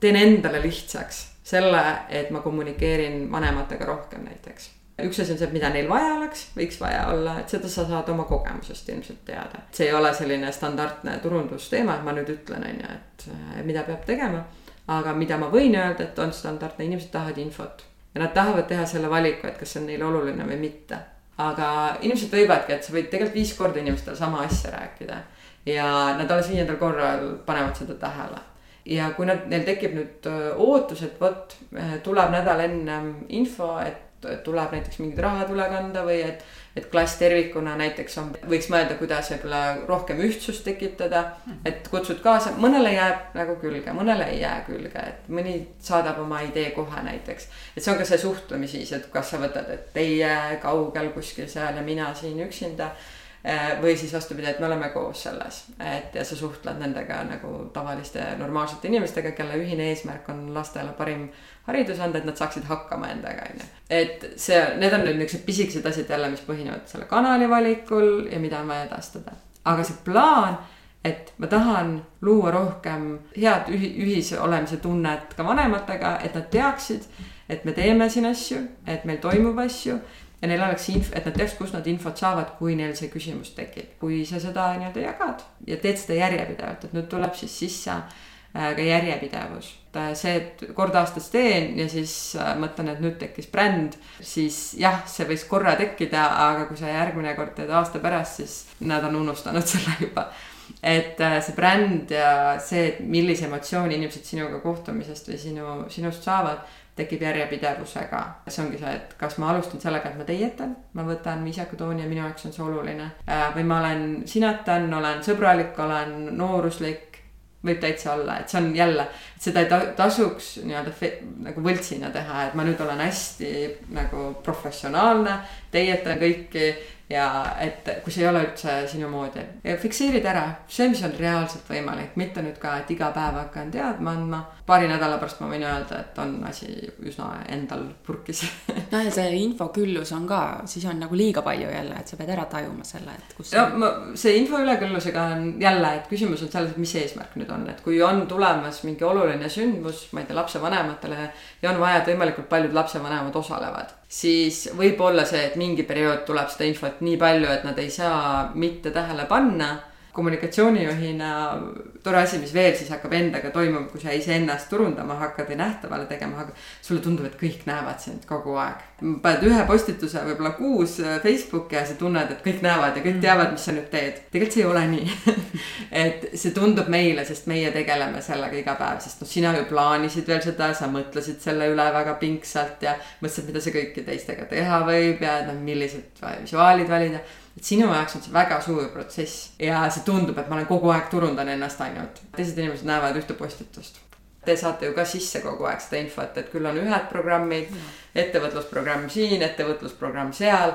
teen endale lihtsaks selle, et ma kommunikeerin vanematega rohkem näiteks. Üks asi on see, et mida neil vaja oleks, võiks vaja olla, et seda sa saad oma kogemusest ilmselt teada. see ei ole selline standardne turundusteema, et ma nüüd ütlen, on ju, et mida peab tegema. aga mida ma võin öelda, et on standardne, inimesed tahavad infot ja nad tahavad teha selle valiku, et kas see on neile oluline või mitte aga inimesed võivadki, et sa võid tegelikult viis korda inimestele sama asja rääkida. ja nad alles viiendal korral panevad seda tähele. ja kui nad, neil tekib nüüd ootus, et vot tuleb nädal ennem info, et tuleb näiteks mingid rahad üle kanda või et et klass tervikuna näiteks on, võiks mõelda, kuidas võib-olla rohkem ühtsust tekitada. et kutsud kaasa, mõnele jääb nagu külge, mõnele ei jää külge, et mõni saadab oma idee kohe näiteks. et see on ka see suhtlemisviis, et kas sa võtad, et teie kaugel kuskil seal ja mina siin üksinda või siis vastupidi, et me oleme koos selles, et ja sa suhtled nendega nagu tavaliste normaalsete inimestega, kelle ühine eesmärk on lastele parim haridus anda, et nad saaksid hakkama endaga, on ju. et see, need on nüüd niisugused pisikesed asjad jälle, mis põhinevad selle kanali valikul ja mida on vaja edastada. aga see plaan, et ma tahan luua rohkem head ühi-, ühise olemise tunnet ka vanematega, et nad teaksid, et me teeme siin asju, et meil toimub asju ja neil oleks inf-, et nad teaks, kust nad infot saavad, kui neil see küsimus tekib. kui sa seda nii-öelda jagad ja teed seda järjepidevalt, et nüüd tuleb siis sisse ka järjepidevus. see, et kord aastas teen ja siis mõtlen, et nüüd tekkis bränd, siis jah, see võis korra tekkida, aga kui sa järgmine kord teed aasta pärast, siis nad on unustanud selle juba et see bränd ja see, millise emotsiooni inimesed sinuga kohtumisest või sinu, sinust saavad tekib järjepidevusega. see ongi see, et kas ma alustan sellega, et ma teietan, ma võtan viisaka tooni ja minu jaoks on see oluline. Äh, või ma olen sinatan, olen sõbralik, olen nooruslik, võib täitsa olla, et see on jälle, seda ei tasuks nii-öelda nagu võltsina teha, et ma nüüd olen hästi nagu professionaalne, teietan kõiki ja et kui see ei ole üldse sinu moodi fikseerid ära see, mis on reaalselt võimalik, mitte nüüd ka, et iga päev hakkan teadma andma. paari nädala pärast ma võin öelda, et on asi üsna endal purkis noh, ja see infoküllus on ka, siis on nagu liiga palju jälle, et sa pead ära tajuma selle, et kus. no ma, see info üleküllusega on jälle, et küsimus on selles, et mis eesmärk nüüd on, et kui on tulemas mingi oluline sündmus, ma ei tea, lapsevanematele ja on vaja, et võimalikult paljud lapsevanemad osalevad siis võib olla see, et mingi periood tuleb seda infot nii palju, et nad ei saa mitte tähele panna kommunikatsioonijuhina tore asi, mis veel siis hakkab endaga toimuma, kui sa iseennast turundama hakkad ja nähtavale tegema hakkad. sulle tundub, et kõik näevad sind kogu aeg. paned ühe postituse võib-olla kuus äh, Facebooki ja sa tunned, et kõik näevad ja kõik mm. teavad, mis sa nüüd teed. tegelikult see ei ole nii et see tundub meile, sest meie tegeleme sellega iga päev, sest noh, sina ju plaanisid veel seda, sa mõtlesid selle üle väga pingsalt ja mõtlesid, mida sa kõike teistega teha võib ja noh, millised visuaalid valida et sinu jaoks on see väga suur protsess ja see tundub, et ma olen kogu aeg turundan ennast ainult. teised inimesed näevad ühte postitust. Te saate ju ka sisse kogu aeg seda infot, et küll on ühed programmid, ettevõtlusprogramm siin, ettevõtlusprogramm seal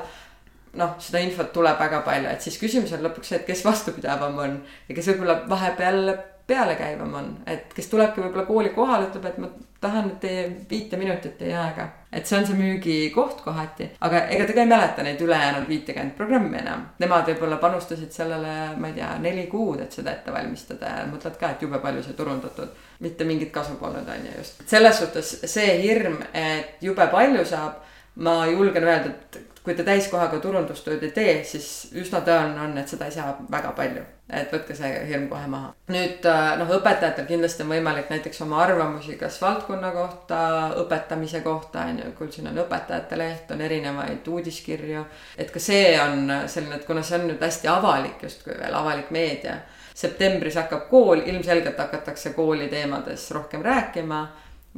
noh, seda infot tuleb väga palju, et siis küsimus on lõpuks see, et kes vastupidavam on ja kes võib-olla vahepeal pealekäivam on, et kes tulebki võib-olla kooli kohale, ütleb, et ma tahan nüüd teie viite minutit teie aega. Et see on see müügikoht kohati, aga ega te ka ei mäleta neid ülejäänud viitekümmet programmi enam. Nemad võib-olla panustasid sellele, ma ei tea, neli kuud, et seda ette valmistada ja mõtled ka, et jube palju sai turundatud. mitte mingit kasu polnud, on ju just. selles suhtes see hirm, et jube palju saab, ma julgen öelda, et kui te täiskohaga turundustööd ei tee, siis üsna tõenäoline on, et seda ei saa väga palju. et võtke see hirm kohe maha. nüüd äh, noh, õpetajatel kindlasti on võimalik näiteks oma arvamusi kas valdkonna kohta, õpetamise kohta on ju, kuulsin, on õpetajate leht, on erinevaid uudiskirju. et ka see on selline, et kuna see on nüüd hästi avalik justkui veel, avalik meedia. septembris hakkab kool, ilmselgelt hakatakse kooli teemades rohkem rääkima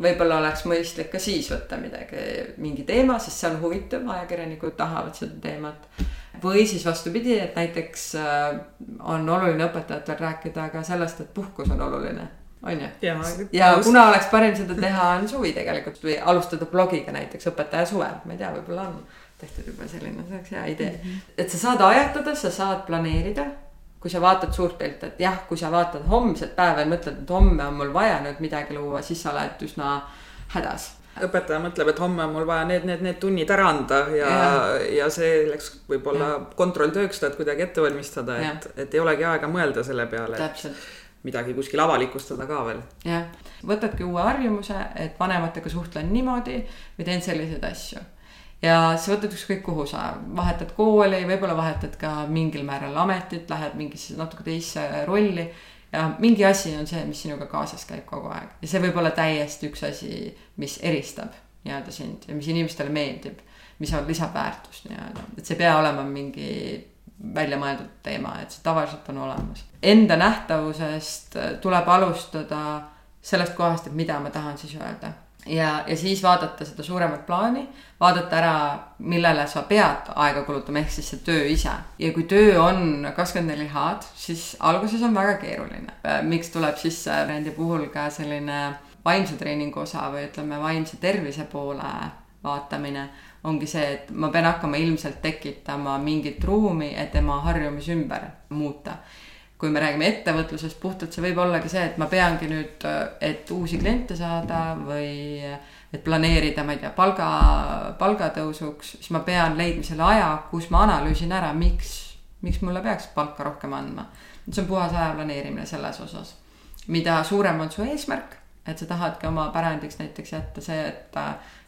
võib-olla oleks mõistlik ka siis võtta midagi, mingi teema, sest see on huvitav, ajakirjanikud tahavad seda teemat. või siis vastupidi, et näiteks äh, on oluline õpetajatel rääkida ka sellest, et puhkus on oluline on ju. ja, ja kuna oleks parim seda teha, on suvi tegelikult või alustada blogiga näiteks õpetaja suvel, ma ei tea, võib-olla on tehtud juba selline, see oleks hea idee. -hmm. et sa saad ajatada, sa saad planeerida kui sa vaatad suurt pilti, et jah, kui sa vaatad homset päeva ja mõtled, et homme on mul vaja nüüd midagi luua, siis sa oled üsna hädas. õpetaja mõtleb, et homme on mul vaja need, need, need tunnid ära anda ja, ja, ja selleks võib-olla kontrolltööks tahad kuidagi ette valmistada, et, et ei olegi aega mõelda selle peale. midagi kuskil avalikustada ka veel. jah, võtadki uue harjumuse, et vanematega suhtlen niimoodi või teen selliseid asju ja sa võtad ükskõik kuhu sa vahetad kooli, võib-olla vahetad ka mingil määral ametit, lähed mingisse natuke teisse rolli. ja mingi asi on see, mis sinuga kaasas käib kogu aeg ja see võib olla täiesti üks asi, mis eristab nii-öelda sind ja mis inimestele meeldib. mis on lisaväärtus nii-öelda, et see ei pea olema mingi väljamõeldud teema, et see tavaliselt on olemas. Enda nähtavusest tuleb alustada sellest kohast, et mida ma tahan siis öelda ja, ja siis vaadata seda suuremat plaani, vaadata ära, millele sa pead aega kulutama, ehk siis see töö ise. ja kui töö on kakskümmend neli H-d, siis alguses on väga keeruline. miks tuleb sisse brändi puhul ka selline vaimse treeningu osa või ütleme, vaimse tervise poole vaatamine ongi see, et ma pean hakkama ilmselt tekitama mingit ruumi, et tema harjumusi ümber muuta kui me räägime ettevõtlusest puhtalt, see võib ollagi see, et ma peangi nüüd, et uusi kliente saada või et planeerida, ma ei tea, palga, palgatõusuks, siis ma pean leidma selle aja, kus ma analüüsin ära, miks, miks mulle peaks palka rohkem andma. see on puhas aja planeerimine selles osas. mida suurem on su eesmärk, et sa tahadki oma pärandiks näiteks jätta see, et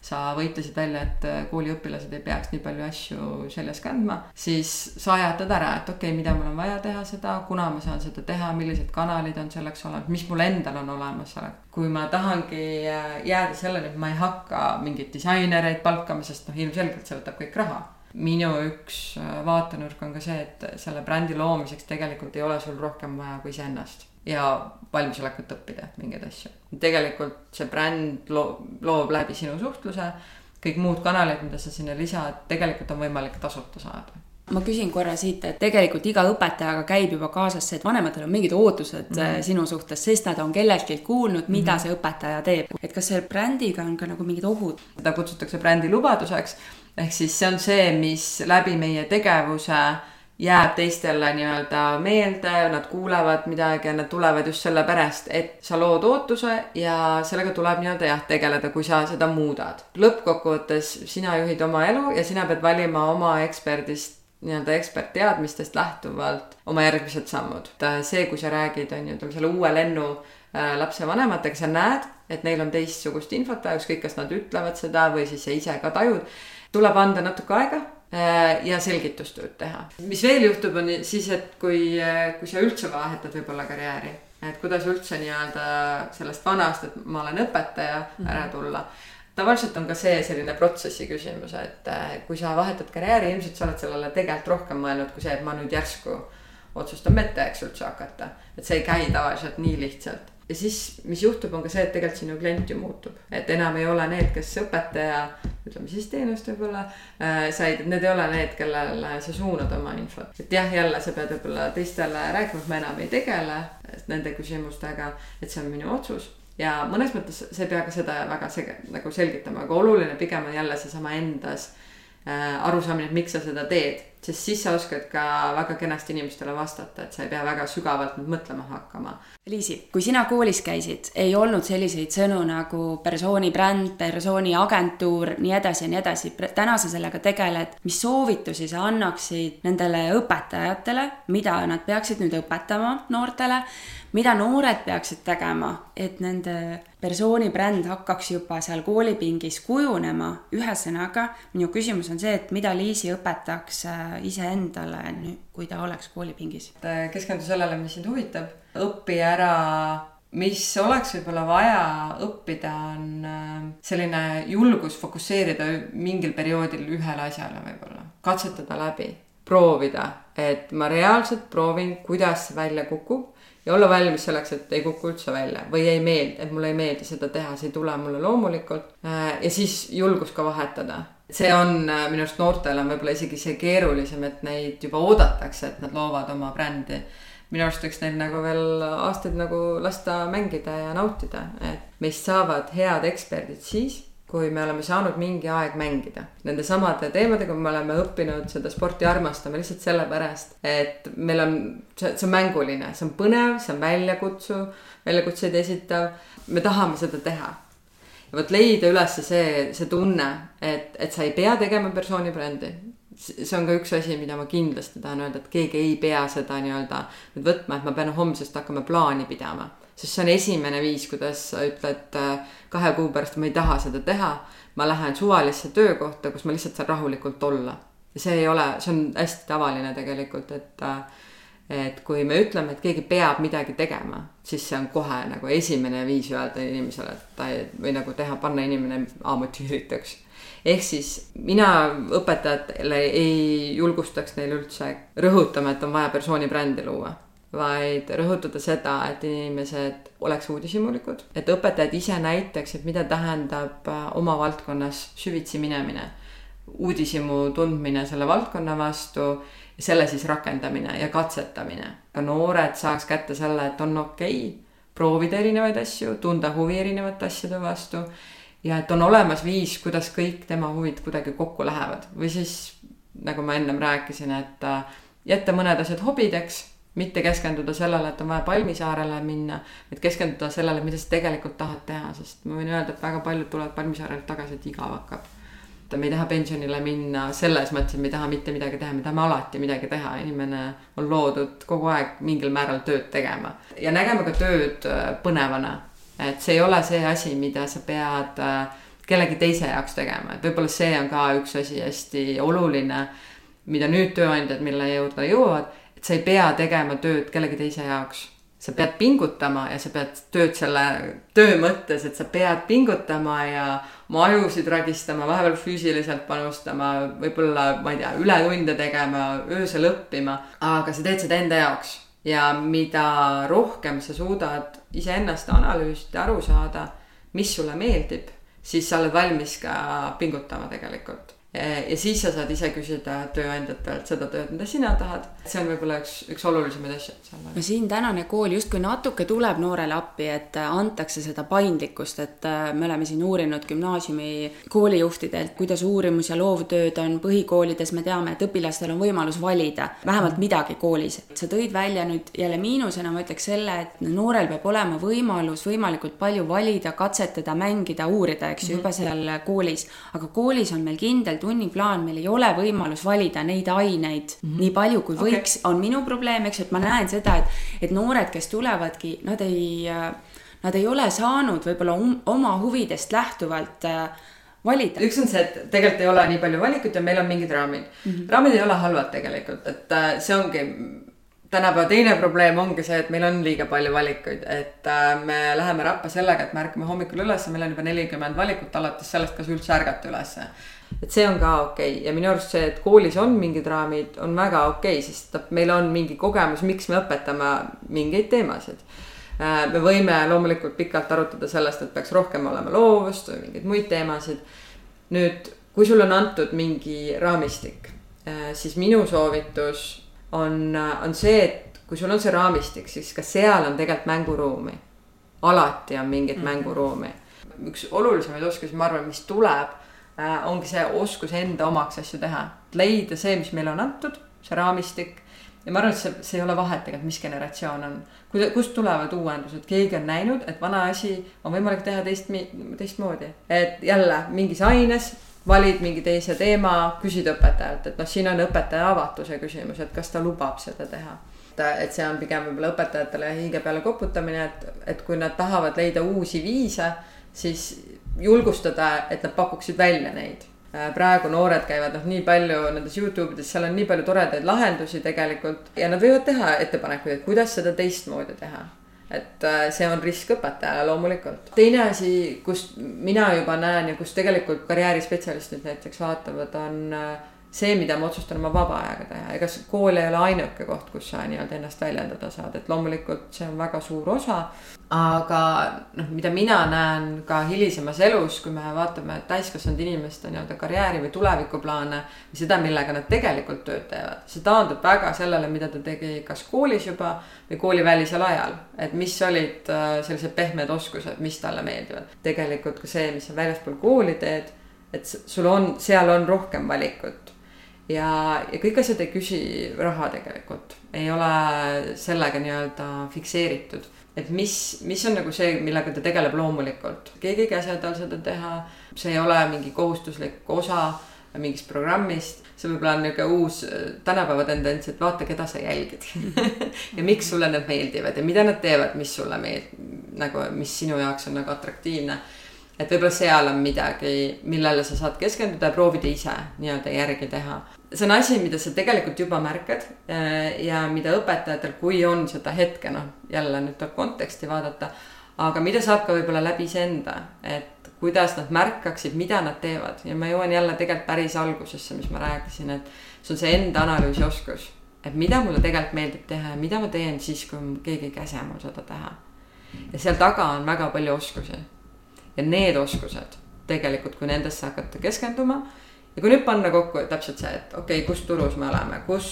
sa võitlesid välja, et kooliõpilased ei peaks nii palju asju seljas kandma, siis sa ajatad ära, et okei okay,, mida mul on vaja teha seda, kuna ma saan seda teha, millised kanalid on selleks olemas, mis mul endal on olemas kui ma tahangi jääda selleni, et ma ei hakka mingeid disainereid palkama, sest noh, ilmselgelt see võtab kõik raha. Minu üks vaatenurk on ka see, et selle brändi loomiseks tegelikult ei ole sul rohkem vaja kui iseennast ja valmisolekut õppida mingeid asju. tegelikult see bränd loo-, loob läbi sinu suhtluse, kõik muud kanalid, mida sa sinna lisad, tegelikult on võimalik tasuta saada ma küsin korra siit, et tegelikult iga õpetajaga käib juba kaasas see, et vanematel on mingid ootused mm -hmm. sinu suhtes, sest nad on kelleltki kuulnud, mida mm -hmm. see õpetaja teeb. et kas selle brändiga on ka nagu mingid ohud? seda kutsutakse brändi lubaduseks, ehk siis see on see, mis läbi meie tegevuse jääb teistele nii-öelda meelde, nad kuulevad midagi ja nad tulevad just sellepärast, et sa lood ootuse ja sellega tuleb nii-öelda jah, tegeleda, kui sa seda muudad. lõppkokkuvõttes sina juhid oma elu ja sina pead valima oma eksperdist nii-öelda ekspertteadmistest lähtuvalt oma järgmised sammud. see, kui sa räägid, on ju, selle uue lennu äh, lapsevanematega, sa näed, et neil on teistsugust infot vaja, ükskõik, kas nad ütlevad seda või siis sa ise ka tajud. tuleb anda natuke aega Äh, ja selgitustööd teha. mis veel juhtub, on siis, et kui, äh, kui sa üldse vahetad võib-olla karjääri, et kuidas üldse nii-öelda sellest vanast, et ma olen õpetaja, ära mhm. tulla tavaliselt on ka see selline protsessi küsimus, et äh, kui sa vahetad karjääri, ilmselt sa oled sellele tegelikult rohkem mõelnud kui see, et ma nüüd järsku otsustan medõeks üldse hakata. et see ei käi tavaliselt nii lihtsalt ja siis, mis juhtub, on ka see, et tegelikult sinu klient ju muutub, et enam ei ole need, kes õpetaja, ütleme siis teenust võib-olla äh, said, et need ei ole need, kellele sa suunad oma infot. et jah, jälle sa pead võib-olla teistele rääkima, et ma enam ei tegele nende küsimustega, et see on minu otsus. Ja mõnes mõttes sa ei pea ka seda väga sege-, nagu selgitama, aga oluline pigem on jälle seesama endas äh, arusaamine, et miks sa seda teed sest siis sa oskad ka väga kenasti inimestele vastata, et sa ei pea väga sügavalt nüüd mõtlema hakkama. Liisi, kui sina koolis käisid, ei olnud selliseid sõnu nagu persooni bränd, persooni agentuur, nii edasi ja nii edasi. täna sa sellega tegeled. mis soovitusi sa annaksid nendele õpetajatele, mida nad peaksid nüüd õpetama noortele mida noored peaksid tegema, et nende persooni bränd hakkaks juba seal koolipingis kujunema. ühesõnaga, minu küsimus on see, et mida Liisi õpetaks äh, iseendale, kui ta oleks koolipingis? keskendu sellele, mis sind huvitab, õpi ära mis oleks võib-olla vaja õppida, on äh, selline julgus fokusseerida mingil perioodil ühele asjale võib-olla, katsetada läbi, proovida, et ma reaalselt proovin, kuidas see välja kukub ja olla valmis selleks, et ei kuku üldse välja või ei meeldi, et mulle ei meeldi seda teha, see ei tule mulle loomulikult. Äh, ja siis julgus ka vahetada. See on äh, minu arust noortel on võib-olla isegi see keerulisem, et neid juba oodatakse, et nad loovad oma brändi. minu arust võiks neil nagu veel aastaid nagu lasta mängida ja nautida, et meist saavad head eksperdid siis kui me oleme saanud mingi aeg mängida. Nende samade teemadega me oleme õppinud seda sporti armastama lihtsalt sellepärast, et meil on, see, see on mänguline, see on põnev, see on väljakutsuv, väljakutseid esitav. me tahame seda teha. Ja vot leida üles see, see tunne, et, et sa ei pea tegema persooni brändi. see on ka üks asi, mida ma kindlasti tahan öelda, et keegi ei pea seda nii-öelda nüüd võtma, et ma pean homsest hakkama plaani pidama sest see on esimene viis, kuidas sa ütled äh, kahe kuu pärast, ma ei taha seda teha. ma lähen suvalisse töökohta, kus ma lihtsalt saan rahulikult olla. see ei ole, see on hästi tavaline tegelikult, et äh, et kui me ütleme, et keegi peab midagi tegema, siis see on kohe nagu esimene viis öelda inimesele, et ta ei, või nagu teha, panna inimene amotiirituks. ehk siis mina õpetajatele ei julgustaks neil üldse rõhutama, et on vaja persooni brändi luua vaid rõhutada seda, et inimesed oleks uudishimulikud, et õpetajad ise näitaksid, mida tähendab äh, oma valdkonnas süvitsi minemine. uudishimu tundmine selle valdkonna vastu, selle siis rakendamine ja katsetamine. ka noored saaks kätte selle, et on okei okay, proovida erinevaid asju, tunda huvi erinevate asjade vastu ja et on olemas viis, kuidas kõik tema huvid kuidagi kokku lähevad või siis nagu ma ennem rääkisin, et äh, jätta mõned asjad hobideks mitte keskenduda sellele, et on vaja Palmisaarele minna, vaid keskenduda sellele, mida sa tegelikult tahad teha, sest ma võin öelda, et väga paljud tulevad Palmisaarelt tagasi, et igav hakkab. Et me ei taha pensionile minna selles mõttes, et me ei taha mitte midagi teha, me tahame alati midagi teha, inimene on loodud kogu aeg mingil määral tööd tegema. Ja nägema ka tööd äh, põnevana. Et see ei ole see asi, mida sa pead äh, kellegi teise jaoks tegema, et võib-olla see on ka üks asi hästi oluline, mida nüüd tööandjad, mille juurde jõuavad, et sa ei pea tegema tööd kellegi teise jaoks. Sa pead pingutama ja sa pead tööd selle töö mõttes, et sa pead pingutama ja oma ajusid ragistama, vahepeal füüsiliselt panustama, võib-olla, ma ei tea, ületunde tegema, öösel õppima, aga sa teed seda enda jaoks. ja mida rohkem sa suudad iseennast analüüsida, aru saada, mis sulle meeldib, siis sa oled valmis ka pingutama tegelikult ja siis sa saad ise küsida tööandjatelt seda tööd, mida sina tahad. see on võib-olla üks, üks olulisemaid asju no siin tänane kool justkui natuke tuleb noorele appi, et äh, antakse seda paindlikkust, et äh, me oleme siin uurinud gümnaasiumi koolijuhtidelt, kuidas uurimus ja loovtööd on põhikoolides, me teame, et õpilastel on võimalus valida vähemalt midagi koolis. sa tõid välja nüüd jälle miinusena, ma ütleks selle, et noorel peab olema võimalus võimalikult palju valida, katsetada, mängida, uurida, eks ju, juba seal koolis. aga koolis on meil kindel tunniplaan, meil ei ole võimalus valida neid aineid mm -hmm. nii palju, kui okay. võiks, on minu probleem, eks ju, et ma näen seda, et, et noored, kes tulevadki, nad ei, nad ei ole saanud võib-olla um, oma huvidest lähtuvalt äh, valida. üks on see, et tegelikult ei ole nii palju valikut ja meil on mingid raamid mm. -hmm. raamid ei ole halvad tegelikult, et äh, see ongi tänapäeva teine probleem ongi see, et meil on liiga palju valikuid, et äh, me läheme rappa sellega, et me ärkame hommikul üles, meil on juba nelikümmend valikut alates sellest, kas üldse ärgata ülesse et see on ka okei okay. ja minu arust see, et koolis on mingid raamid, on väga okei okay,, sest meil on mingi kogemus, miks me õpetame mingeid teemasid. Äh, me võime loomulikult pikalt arutada sellest, et peaks rohkem olema loovust või mingeid muid teemasid. nüüd, kui sul on antud mingi raamistik, äh, siis minu soovitus on, on see, et kui sul on see raamistik, siis ka seal on tegelikult mänguruumi. alati on mingit mm -hmm. mänguruumi. üks olulisemaid oskusi, ma arvan, mis tuleb ongi see oskus enda omaks asju teha, leida see, mis meile on antud, see raamistik. ja ma arvan, et see, see ei ole vahet tegelikult, mis generatsioon on, kust tulevad uuendused, keegi on näinud, et vana asi on võimalik teha teist, teistmoodi. et jälle mingis aines valid mingi teise teema, küsid õpetajalt, et noh, siin on õpetaja avatuse küsimus, et kas ta lubab seda teha et see on pigem võib-olla õpetajatele hiige peale koputamine, et, et kui nad tahavad leida uusi viise, siis julgustada, et nad pakuksid välja neid. Äh, praegu noored käivad noh, nii palju nendes Youtube ides, seal on nii palju toredaid lahendusi tegelikult ja nad võivad teha ettepanekuid, et kuidas seda teistmoodi teha et äh, see on risk õpetajale loomulikult. teine asi, kust mina juba näen ja kus tegelikult karjäärispetsialistid näiteks vaatavad, on äh, see, mida ma otsustan oma vaba ajaga teha, ega kool ei ole ainuke koht, kus sa nii-öelda ennast väljendada saad, et loomulikult see on väga suur osa. aga noh, mida mina näen ka hilisemas elus, kui me vaatame täiskasvanud inimeste nii-öelda karjääri või tulevikuplaane. või seda, millega nad tegelikult tööd teevad, see taandub väga sellele, mida ta tegi kas koolis juba või koolivälisel ajal. et mis olid äh, sellised pehmed oskused, mis talle meeldivad. tegelikult ka see, mis sa väljaspool kooli teed et sul on, seal on rohkem valikut ja, ja kõik asjad ei küsi raha tegelikult, ei ole sellega nii-öelda fikseeritud. et mis, mis on nagu see, millega ta tegeleb loomulikult, keegi ei käsi tal seda teha, see ei ole mingi kohustuslik osa mingist programmist, see võib-olla on niisugune uus tänapäeva tendents, et vaata, keda sa jälgid. Ja miks sulle need meeldivad ja mida nad teevad, mis sulle meeldib, nagu, mis sinu jaoks on nagu atraktiivne. Et võib-olla seal on midagi, millele sa saad keskenduda ja proovida ise nii-öelda järgi teha see on asi, mida sa tegelikult juba märkad äh, ja mida õpetajatel, kui on seda hetke, noh, jälle nüüd tuleb konteksti vaadata, aga mida saab ka võib-olla läbi iseenda, et kuidas nad märkaksid, mida nad teevad ja ma jõuan jälle tegelikult päris algusesse, mis ma rääkisin, et see on see enda analüüsioskus. et mida mulle tegelikult meeldib teha ja mida ma teen siis, kui keegi ei käsi mul seda teha. ja seal taga on väga palju oskusi. ja need oskused tegelikult, kui nendesse hakata keskenduma ja kui nüüd panna kokku täpselt see, et okei okay,, kus turus me oleme, kus,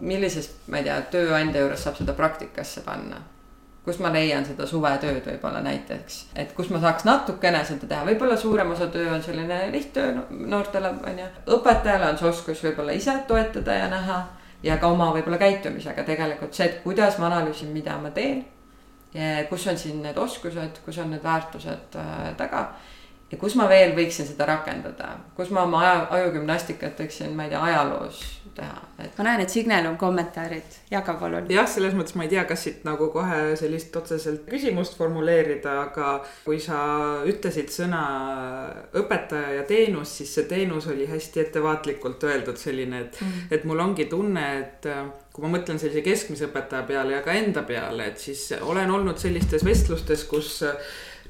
millises, ma ei tea, tööandja juures saab seda praktikasse panna. kus ma leian seda suvetööd võib-olla näiteks, et kus ma saaks natukene seda teha, võib-olla suurem osa töö on selline lihttöö noortele, on ju. õpetajale on see oskus võib-olla ise toetada ja näha ja ka oma võib-olla käitumisega tegelikult see, et kuidas ma analüüsin, mida ma teen. kus on siin need oskused, kus on need väärtused äh, taga ja kus ma veel võiksin seda rakendada, kus ma oma aja, ajugümnastikat teeksin, ma ei tea, ajaloos teha, et. ma näen, et Signel on kommentaarid, jaga palun. jah, selles mõttes ma ei tea, kas siit nagu kohe sellist otseselt küsimust formuleerida, aga kui sa ütlesid sõna õpetaja ja teenus, siis see teenus oli hästi ettevaatlikult öeldud selline, et mm., et mul ongi tunne, et kui ma mõtlen sellise keskmise õpetaja peale ja ka enda peale, et siis olen olnud sellistes vestlustes, kus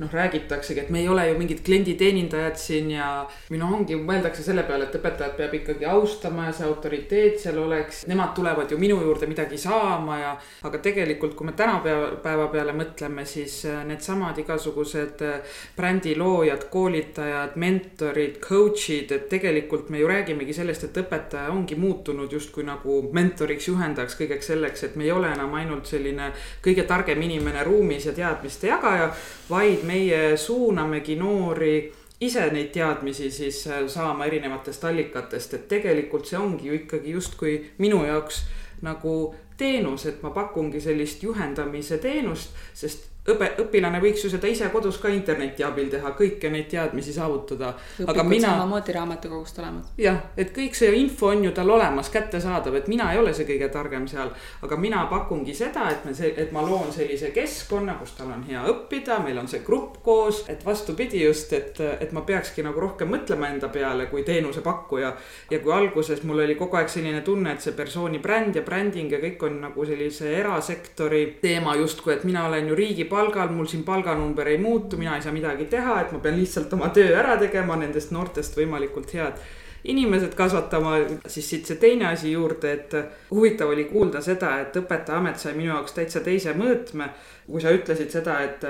noh, räägitaksegi, et me ei ole ju mingid klienditeenindajad siin ja või noh, ongi, mõeldakse selle peale, et õpetajat peab ikkagi austama ja see autoriteet seal oleks. Nemad tulevad ju minu juurde midagi saama ja, aga tegelikult, kui me tänapäeva peale mõtleme, siis äh, needsamad igasugused äh, brändi loojad, koolitajad, mentorid, coach'id, et tegelikult me ju räägimegi sellest, et õpetaja ongi muutunud justkui nagu mentoriks, juhendajaks kõigeks selleks, et me ei ole enam ainult selline kõige targem inimene ruumis ja teadmiste jagaja, vaid meie suunamegi noori ise neid teadmisi siis äh, saama erinevatest allikatest, et tegelikult see ongi ju ikkagi justkui minu jaoks nagu teenus, et ma pakungi sellist juhendamise teenust, sest õpe, õpilane võiks ju seda ise kodus ka interneti abil teha, kõiki neid teadmisi saavutada. õpikud mina... samamoodi raamatukogust olemas. jah, et kõik see info on ju tal olemas, kättesaadav, et mina ei ole see kõige targem seal. aga mina pakungi seda, et me et ma loon sellise keskkonna, kus tal on hea õppida, meil on see grupp koos, et vastupidi just, et, et ma peakski nagu rohkem mõtlema enda peale kui teenusepakkuja. ja kui alguses mul oli kogu aeg selline tunne, et see persooni bränd ja bränding ja kõik on nagu sellise erasektori teema justkui, et mina olen ju riigi palgal, mul siin palganumber ei muutu, mina ei saa midagi teha, et ma pean lihtsalt oma töö ära tegema, nendest noortest võimalikult head inimesed kasvatama, siis siit see teine asi juurde, et huvitav oli kuulda seda, et õpetajaamet sai minu jaoks täitsa teise mõõtme. kui sa ütlesid seda, et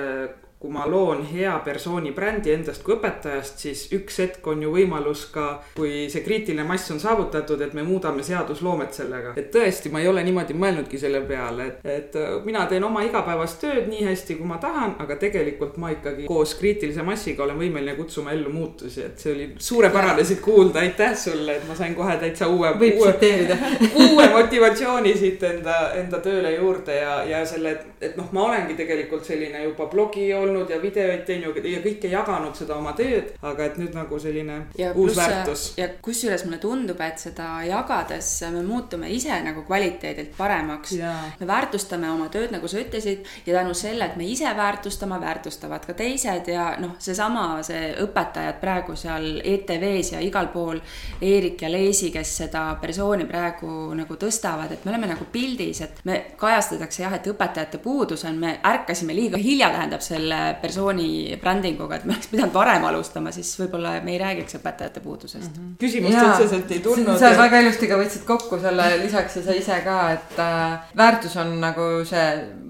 kui ma loon hea persooni brändi endast kui õpetajast, siis üks hetk on ju võimalus ka, kui see kriitiline mass on saavutatud, et me muudame seadusloomet sellega. et tõesti, ma ei ole niimoodi mõelnudki selle peale, et, et mina teen oma igapäevast tööd nii hästi, kui ma tahan, aga tegelikult ma ikkagi koos kriitilise massiga olen võimeline kutsuma ellu muutusi, et see oli suurepärane siit kuulda, aitäh sulle, et ma sain kohe täitsa uue. tsiteerida uue motivatsiooni siit enda, enda tööle juurde ja, ja selle, et, et noh, ma olengi tegelikult selline juba blogi olnud olnud ja videoid teinud ja kõike jaganud seda oma tööd, aga et nüüd nagu selline ja uus plus, väärtus. ja kusjuures mulle tundub, et seda jagades me muutume ise nagu kvaliteedilt paremaks. me väärtustame oma tööd, nagu sa ütlesid, ja tänu selle, et me ise väärtustame, väärtustavad ka teised ja noh, seesama, see õpetajad praegu seal ETV-s ja igal pool, Eerik ja Leesi, kes seda persooni praegu nagu tõstavad, et me oleme nagu pildis, et me kajastatakse jah, et õpetajate puudus on, me ärkasime liiga hilja, tähendab selle persooni brändinguga, et me oleks pidanud varem alustama, siis võib-olla me ei räägiks õpetajate puudusest mm. -hmm. küsimust otseselt ei tulnud. sa ja... väga ilusti ka võtsid kokku selle lisaks ja sa ise ka, et äh, väärtus on nagu see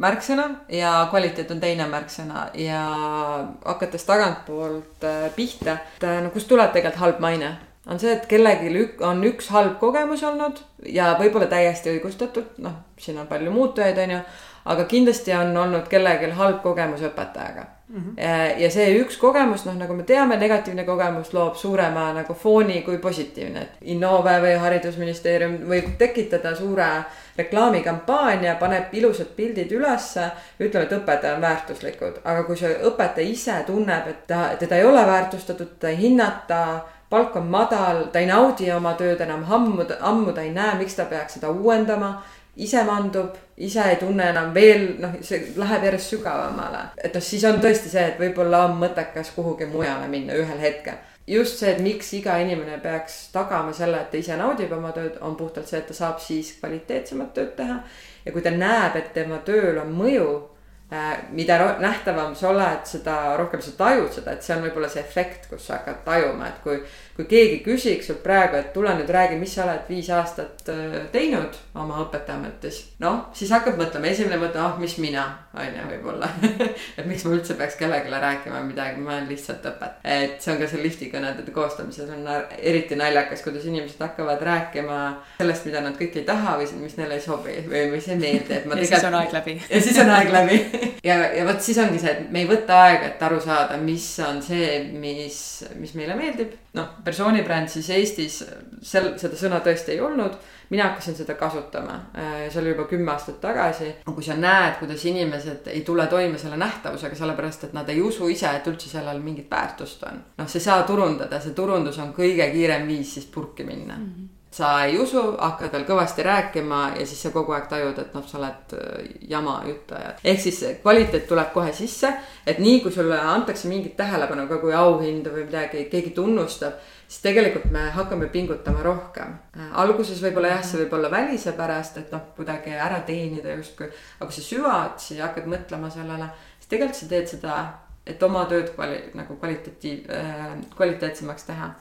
märksõna ja kvaliteet on teine märksõna ja hakates tagantpoolt äh, pihta, et äh, no kust tuleb tegelikult halb maine on see, et kellelgi on üks halb kogemus olnud ja võib-olla täiesti õigustatud, noh, siin on palju muutujaid, on ju aga kindlasti on olnud kellelgi halb kogemus õpetajaga mm. -hmm. ja see üks kogemus, noh, nagu me teame, negatiivne kogemus loob suurema nagu fooni kui positiivne. Innove või Haridusministeerium võib tekitada suure reklaamikampaania, paneb ilusad pildid ülesse, ütleb, et õpetaja on väärtuslikud, aga kui see õpetaja ise tunneb, et ta, teda ei ole väärtustatud, teda ei hinnata palk on madal, ta ei naudi oma tööd enam ammu, ammu ta ei näe, miks ta peaks seda uuendama ise mandub, ise ei tunne enam veel, noh, see läheb järjest sügavamale. et noh, siis on tõesti see, et võib-olla on mõttekas kuhugi mujale minna ühel hetkel. just see, et miks iga inimene peaks tagama selle, et ta ise naudib oma tööd, on puhtalt see, et ta saab siis kvaliteetsemat tööd teha. ja kui ta näeb, et tema tööl on mõju Äh, mida nähtavam sa oled, seda rohkem sa tajud seda, et see on võib-olla see efekt, kus sa hakkad tajuma, et kui. Kui keegi küsiks sult praegu, et tule nüüd räägi, mis sa oled viis aastat äh, teinud oma õpetajaametis. noh, siis hakkad mõtlema, esimene mõte, ah, mis mina, on ju, võib-olla et miks ma üldse peaks kellelegi rääkima midagi, ma olen lihtsalt õpetaja. et see on ka seal lifti kõnede koostamises on eriti naljakas, kuidas inimesed hakkavad rääkima sellest, mida nad kõik ei taha või mis neile ei sobi või mis ei meeldi, et ma. ja siis on aeg läbi. ja siis on aeg läbi ja, ja vot siis ongi see, et me ei võta aega, et aru saada, mis on see, mis, mis meile meeldib. Noh, persooni bränd siis Eestis, seal seda sõna tõesti ei olnud. mina hakkasin seda kasutama, äh, see oli juba kümme aastat tagasi. kui sa näed, kuidas inimesed ei tule toime selle nähtavusega, sellepärast et nad ei usu ise, et üldse sellel mingit väärtust on. noh, sa ei saa turundada, see turundus on kõige kiirem viis siis purki minna mm. -hmm sa ei usu, hakkad veel kõvasti rääkima ja siis sa kogu aeg tajud, et noh, sa oled äh, jama juttaja. ehk siis kvaliteet tuleb kohe sisse, et nii kui sulle antakse mingit tähelepanu ka kui auhinda või midagi, keegi tunnustab, siis tegelikult me hakkame pingutama rohkem. alguses võib-olla jah, see võib olla välise pärast, et noh, kuidagi ära teenida justkui, aga kui sa süvad, siis hakkad mõtlema sellele, siis tegelikult sa teed seda, et oma tööd kvali-, nagu kvalitatiiv äh,, kvaliteetsemaks teha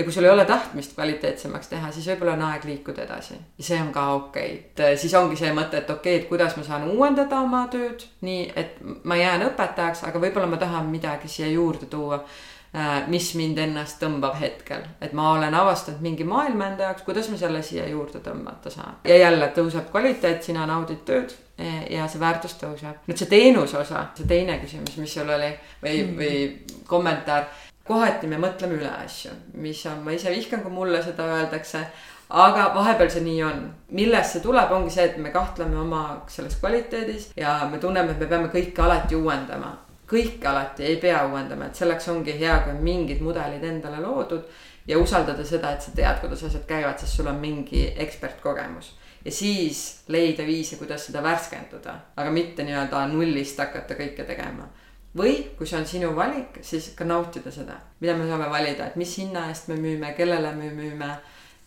ja kui sul ei ole tahtmist kvaliteetsemaks teha, siis võib-olla on aeg liikuda edasi ja see on ka okei okay., et äh, siis ongi see mõte, et okei okay,, et kuidas ma saan uuendada oma tööd nii, et ma jään õpetajaks, aga võib-olla ma tahan midagi siia juurde tuua äh, mis mind ennast tõmbab hetkel, et ma olen avastanud mingi maailma enda jaoks, kuidas ma selle siia juurde tõmmata saan. ja jälle tõuseb kvaliteet, sina naudid tööd e, ja see väärtus tõuseb. nüüd see teenuse osa, see teine küsimus, mis sul oli või mm, või kommentaar kohati me mõtleme üle asju, mis on, ma ise vihkan, kui mulle seda öeldakse. aga vahepeal see nii on, millest see tuleb, ongi see, et me kahtleme oma selles kvaliteedis ja me tunneme, et me peame kõike alati uuendama. kõike alati ei pea uuendama, et selleks ongi hea, kui on mingid mudelid endale loodud ja usaldada seda, et sa tead, kuidas asjad käivad, sest sul on mingi ekspertkogemus ja siis leida viise, kuidas seda värskendada, aga mitte nii-öelda nullist hakata kõike tegema või kui see on sinu valik, siis ka nautida seda, mida me saame valida, et mis hinna eest me müüme, kellele me müüme.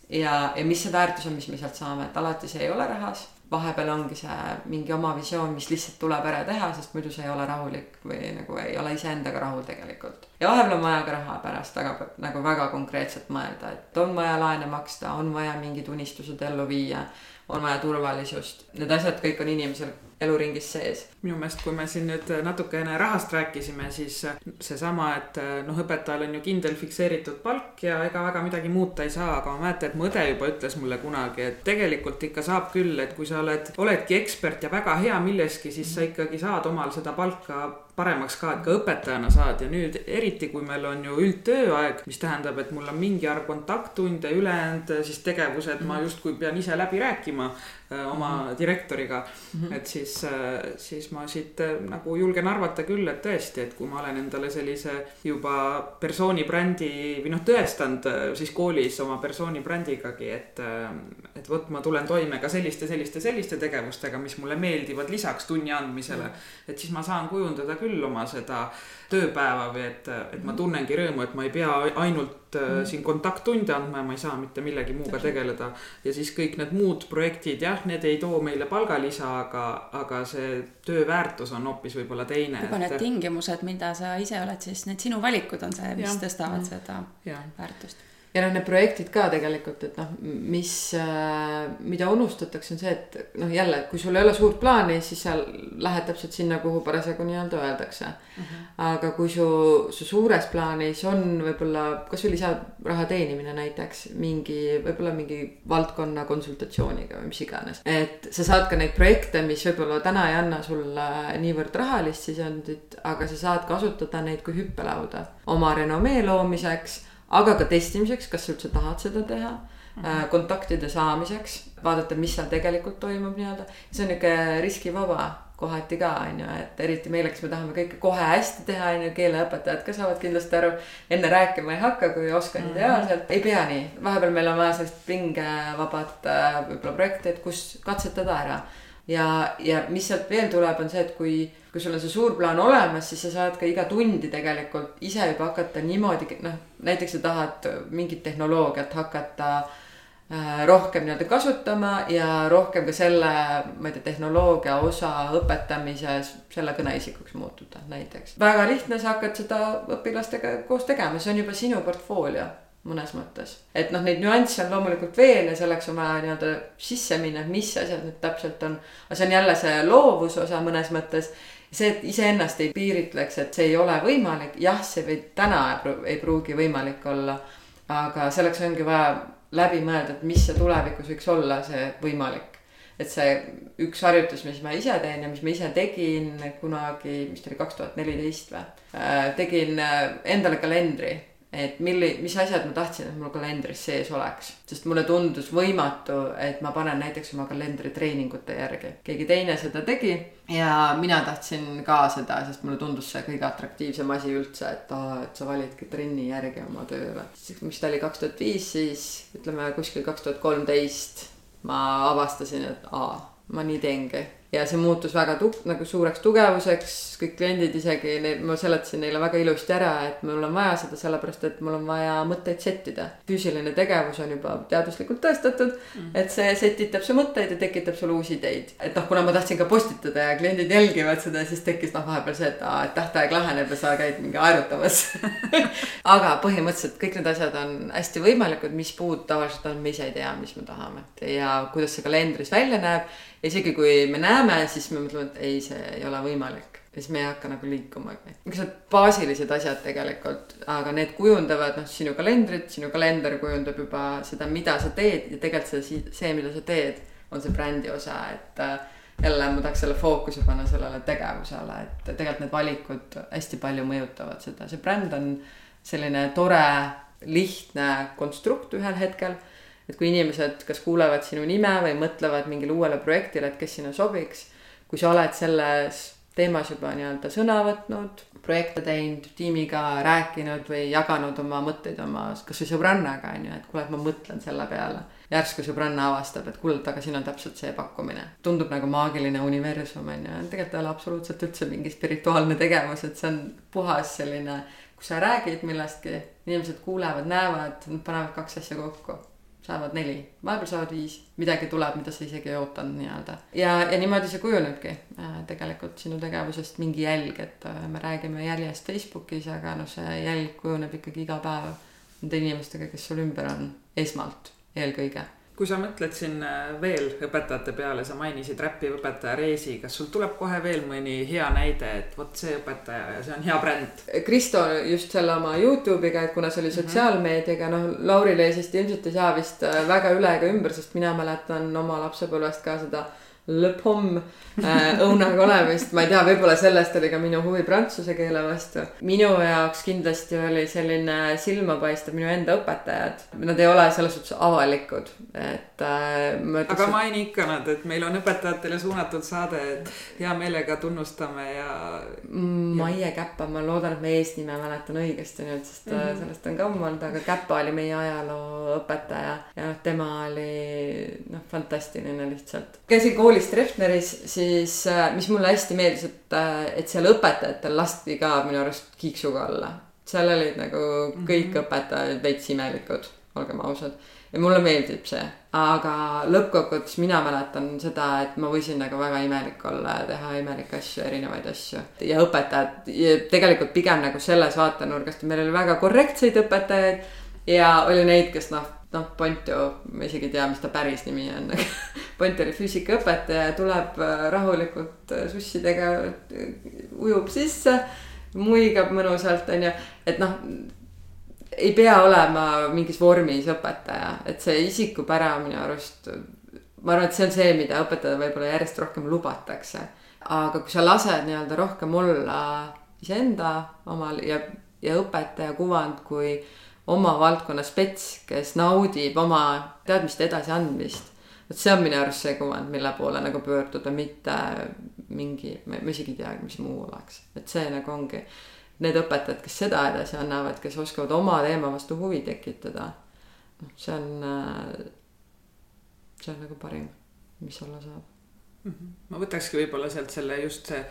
ja, ja mis see väärtus on, mis me sealt saame, et alati see ei ole rahas. vahepeal ongi see mingi oma visioon, mis lihtsalt tuleb ära teha, sest muidu sa ei ole rahulik või nagu ei ole iseendaga rahul tegelikult. ja vahepeal on vaja ka raha pärast väga nagu väga konkreetselt mõelda, et on vaja laene maksta, on vaja mingid unistused ellu viia on vaja turvalisust, need asjad kõik on inimesel eluringis sees. minu meelest, kui me siin nüüd natukene rahast rääkisime, siis seesama, et noh, õpetajal on ju kindel fikseeritud palk ja ega väga midagi muuta ei saa, aga ma mäletan, et mu õde juba ütles mulle kunagi, et tegelikult ikka saab küll, et kui sa oled, oledki ekspert ja väga hea milleski, siis sa ikkagi saad omal seda palka paremaks ka, et ka õpetajana saad ja nüüd eriti, kui meil on ju üldtööaeg, mis tähendab, et mul on mingi arv kontakttunde, ülejäänud siis tegevused ma mhm. justkui pean ise läbi rääkima äh, oma mm -hmm. direktoriga mm. -hmm. et siis, äh, siis ma siit nagu julgen arvata küll, et tõesti, et kui ma olen endale sellise juba persooni brändi või noh, tõestanud siis koolis oma persooni brändikagi, et, et vot ma tulen toime ka selliste, selliste, selliste tegevustega, mis mulle meeldivad lisaks tunni andmisele mm. -hmm. et siis ma saan kujundada küll oma seda tööpäeva või et, et ma tunnengi rõõmu, et ma ei pea ainult mm. siin kontakttunde andma ja ma ei saa mitte millegi muuga tegeleda. ja siis kõik need muud projektid, jah, need ei too meile palgalisa, aga, aga see töö väärtus on hoopis võib-olla teine. juba et... need tingimused, mida sa ise oled, siis need sinu valikud on see, mis ja. tõstavad ja. seda ja. väärtust ja noh, need projektid ka tegelikult, et noh, mis, äh, mida unustatakse, on see, et noh, jälle, kui sul ei ole suurt plaani, siis sa lähed täpselt sinna, kuhu parasjagu nii-öelda öeldakse uh. Mhm. -huh. aga kui su, su suures plaanis on võib-olla kasvõi lisaraha teenimine näiteks mingi, võib-olla mingi valdkonna konsultatsiooniga või mis iganes. et sa saad ka neid projekte, mis võib-olla täna ei anna sulle niivõrd rahalist sisendit, aga sa saad kasutada neid kui hüppelauda oma renomee loomiseks aga ka testimiseks, kas sa üldse tahad seda teha mm. -hmm. kontaktide saamiseks, vaadata, mis seal tegelikult toimub nii-öelda. see on nihuke riskivaba kohati ka on ju, et eriti meile, kes me tahame kõike kohe hästi teha, on ju, keeleõpetajad ka saavad kindlasti aru. enne rääkima ei hakka, kui oskan mm -hmm. ideaalselt, ei pea nii, vahepeal meil on vaja sellist pingevabat äh, võib-olla projekti, et kus katsetada ära. Ja, ja mis sealt veel tuleb, on see, et kui kui sul on see suur plaan olemas, siis sa saad ka iga tundi tegelikult ise juba hakata niimoodi, noh, näiteks sa tahad mingit tehnoloogiat hakata äh, rohkem nii-öelda kasutama ja rohkem ka selle, ma ei tea, tehnoloogia osa õpetamises selle kõneisikuks muutuda näiteks. väga lihtne, sa hakkad seda õpilastega koos tegema, see on juba sinu portfoolio mõnes mõttes. et noh, neid nüansse on loomulikult veel ja selleks on vaja nii-öelda sisse minna, mis asjad need täpselt on. aga see on jälle see loovuse osa mõnes mõttes see, et iseennast ei piiritleks, et see ei ole võimalik, jah, see võib täna ei pruugi võimalik olla. aga selleks ongi vaja läbi mõelda, et mis see tulevikus võiks olla see võimalik. et see üks harjutus, mis ma ise teen ja mis ma ise tegin kunagi, vist oli kaks tuhat neliteist või, äh, tegin äh, endale kalendri et milli-, mis asjad ma tahtsin, et mul kalendris sees oleks. sest mulle tundus võimatu, et ma panen näiteks oma kalendri treeningute järgi. keegi teine seda tegi ja mina tahtsin ka seda, sest mulle tundus see kõige atraktiivsem asi üldse, et aa, et sa validki trenni järgi oma tööle. mis ta oli, kaks tuhat viis, siis ütleme kuskil kaks tuhat kolmteist ma avastasin, et aa, ma nii teengi ja see muutus väga tu-, nagu suureks tugevuseks, kõik kliendid isegi, ma seletasin neile väga ilusti ära, et mul on vaja seda sellepärast, et mul on vaja mõtteid settida. füüsiline tegevus on juba teaduslikult tõestatud mm., et see setitab su mõtteid ja tekitab sul uusi ideid. et noh, kuna ma tahtsin ka postitada ja kliendid jälgivad seda, siis tekkis noh, vahepeal see, et aa, et tähtaeg läheneb ja sa käid mingi aerutamas aga põhimõtteliselt kõik need asjad on hästi võimalikud, mis puud tavaliselt on, me ise ei tea, mis me tahame ja kuidas see kalendris välja näeb isegi kui me näeme, siis me mõtleme, et ei, see ei ole võimalik. ja siis me ei hakka nagu liikumagi. niisugused baasilised asjad tegelikult, aga need kujundavad noh, sinu kalendrit, sinu kalender kujundab juba seda, mida sa teed. Ja tegelikult see, see, mida sa teed, on see brändi osa, et äh, jälle ma tahaks selle fookuse panna sellele tegevusele, et tegelikult need valikud hästi palju mõjutavad seda, see bränd on selline tore, lihtne konstrukt ühel hetkel et kui inimesed kas kuulevad sinu nime või mõtlevad mingile uuele projektile, et kes sinna sobiks, kui sa oled selles teemas juba nii-öelda sõna võtnud, projekte teinud, tiimiga rääkinud või jaganud oma mõtteid oma kasvõi sõbrannaga on ju, et kuule, et ma mõtlen selle peale. järsku sõbranna avastab, et kuule, aga siin on täpselt see pakkumine. tundub nagu maagiline universum on ju, tegelikult ei ole absoluutselt üldse mingi spirituaalne tegevus, et see on puhas selline, kus sa räägid millestki, inimesed kuulevad, näevad, panevad kaks asja kokku saavad neli, vahepeal saavad viis, midagi tuleb, mida sa isegi ei ootanud nii-öelda. ja, ja niimoodi see kujunebki äh, tegelikult sinu tegevusest mingi jälg, et äh, me räägime jäljest Facebookis, aga noh, see jälg kujuneb ikkagi iga päev nende inimestega, kes sul ümber on, esmalt eelkõige kui sa mõtled siin äh, veel õpetajate peale, sa mainisid räpiõpetaja Reesi, kas sul tuleb kohe veel mõni hea näide, et vot see õpetaja ja see on hea bränd? Kristo just selle oma Youtube'iga, et kuna see oli mhm. sotsiaalmeediaga, noh, Lauri Leesist ilmselt ei saa vist äh, väga üle ega ümber, sest mina mäletan oma lapsepõlvest ka seda Le Pomme äh, õunaga olemist, ma ei tea, võib-olla sellest oli ka minu huvi prantsuse keele vastu. minu jaoks kindlasti oli selline silmapaistev minu enda õpetajad, nad ei ole selles suhtes avalikud, et äh,. aga ütleks, maini ikka nad, et meil on õpetajatele suunatud saade, et hea meelega tunnustame ja. Maie Käppa, ma loodan, et ma eesnime mäletan õigesti nüüd, sest mm -hmm. sellest on ka ammu olnud, aga Käppa oli meie ajalooõpetaja ja noh, tema oli noh, fantastiline lihtsalt. käisin koolis Treffneris, siis äh, mis mulle hästi meeldis, et, et seal õpetajatel lasti ka minu arust kiiksuga alla. seal olid nagu kõik mm -hmm. õpetajad veits imelikud, olgem ausad. Ja mulle meeldib see, aga lõppkokkuvõttes mina mäletan seda, et ma võisin nagu väga imelik olla ja teha imelikke asju, erinevaid asju. ja õpetajad ja tegelikult pigem nagu selles vaatenurgast, meil oli väga korrektseid õpetajaid ja oli neid, kes noh noh, Ponto, ma isegi ei tea, mis ta päris nimi on, aga Ponto oli füüsikaõpetaja, tuleb äh, rahulikult äh, sussidega, äh, ujub sisse, muigab mõnusalt, onju, et noh ei pea olema mingis vormis õpetaja, et see isikupära minu arust, ma arvan, et see on see, mida õpetajal võib-olla järjest rohkem lubatakse. aga kui sa lased nii-öelda rohkem olla iseenda omal ja, ja õpetaja kuvand kui oma valdkonna spets, kes naudib oma teadmiste edasiandmist. vot see on minu arust see kuvand, mille poole nagu pöörduda, mitte mingi, ma isegi ei teagi, mis muu oleks, et see nagu ongi. Need õpetajad, kes seda edasi annavad, kes oskavad oma teema vastu huvi tekitada. noh, see on, see on nagu parim, mis olla saab mm. -hmm. ma võtakski võib-olla sealt selle just see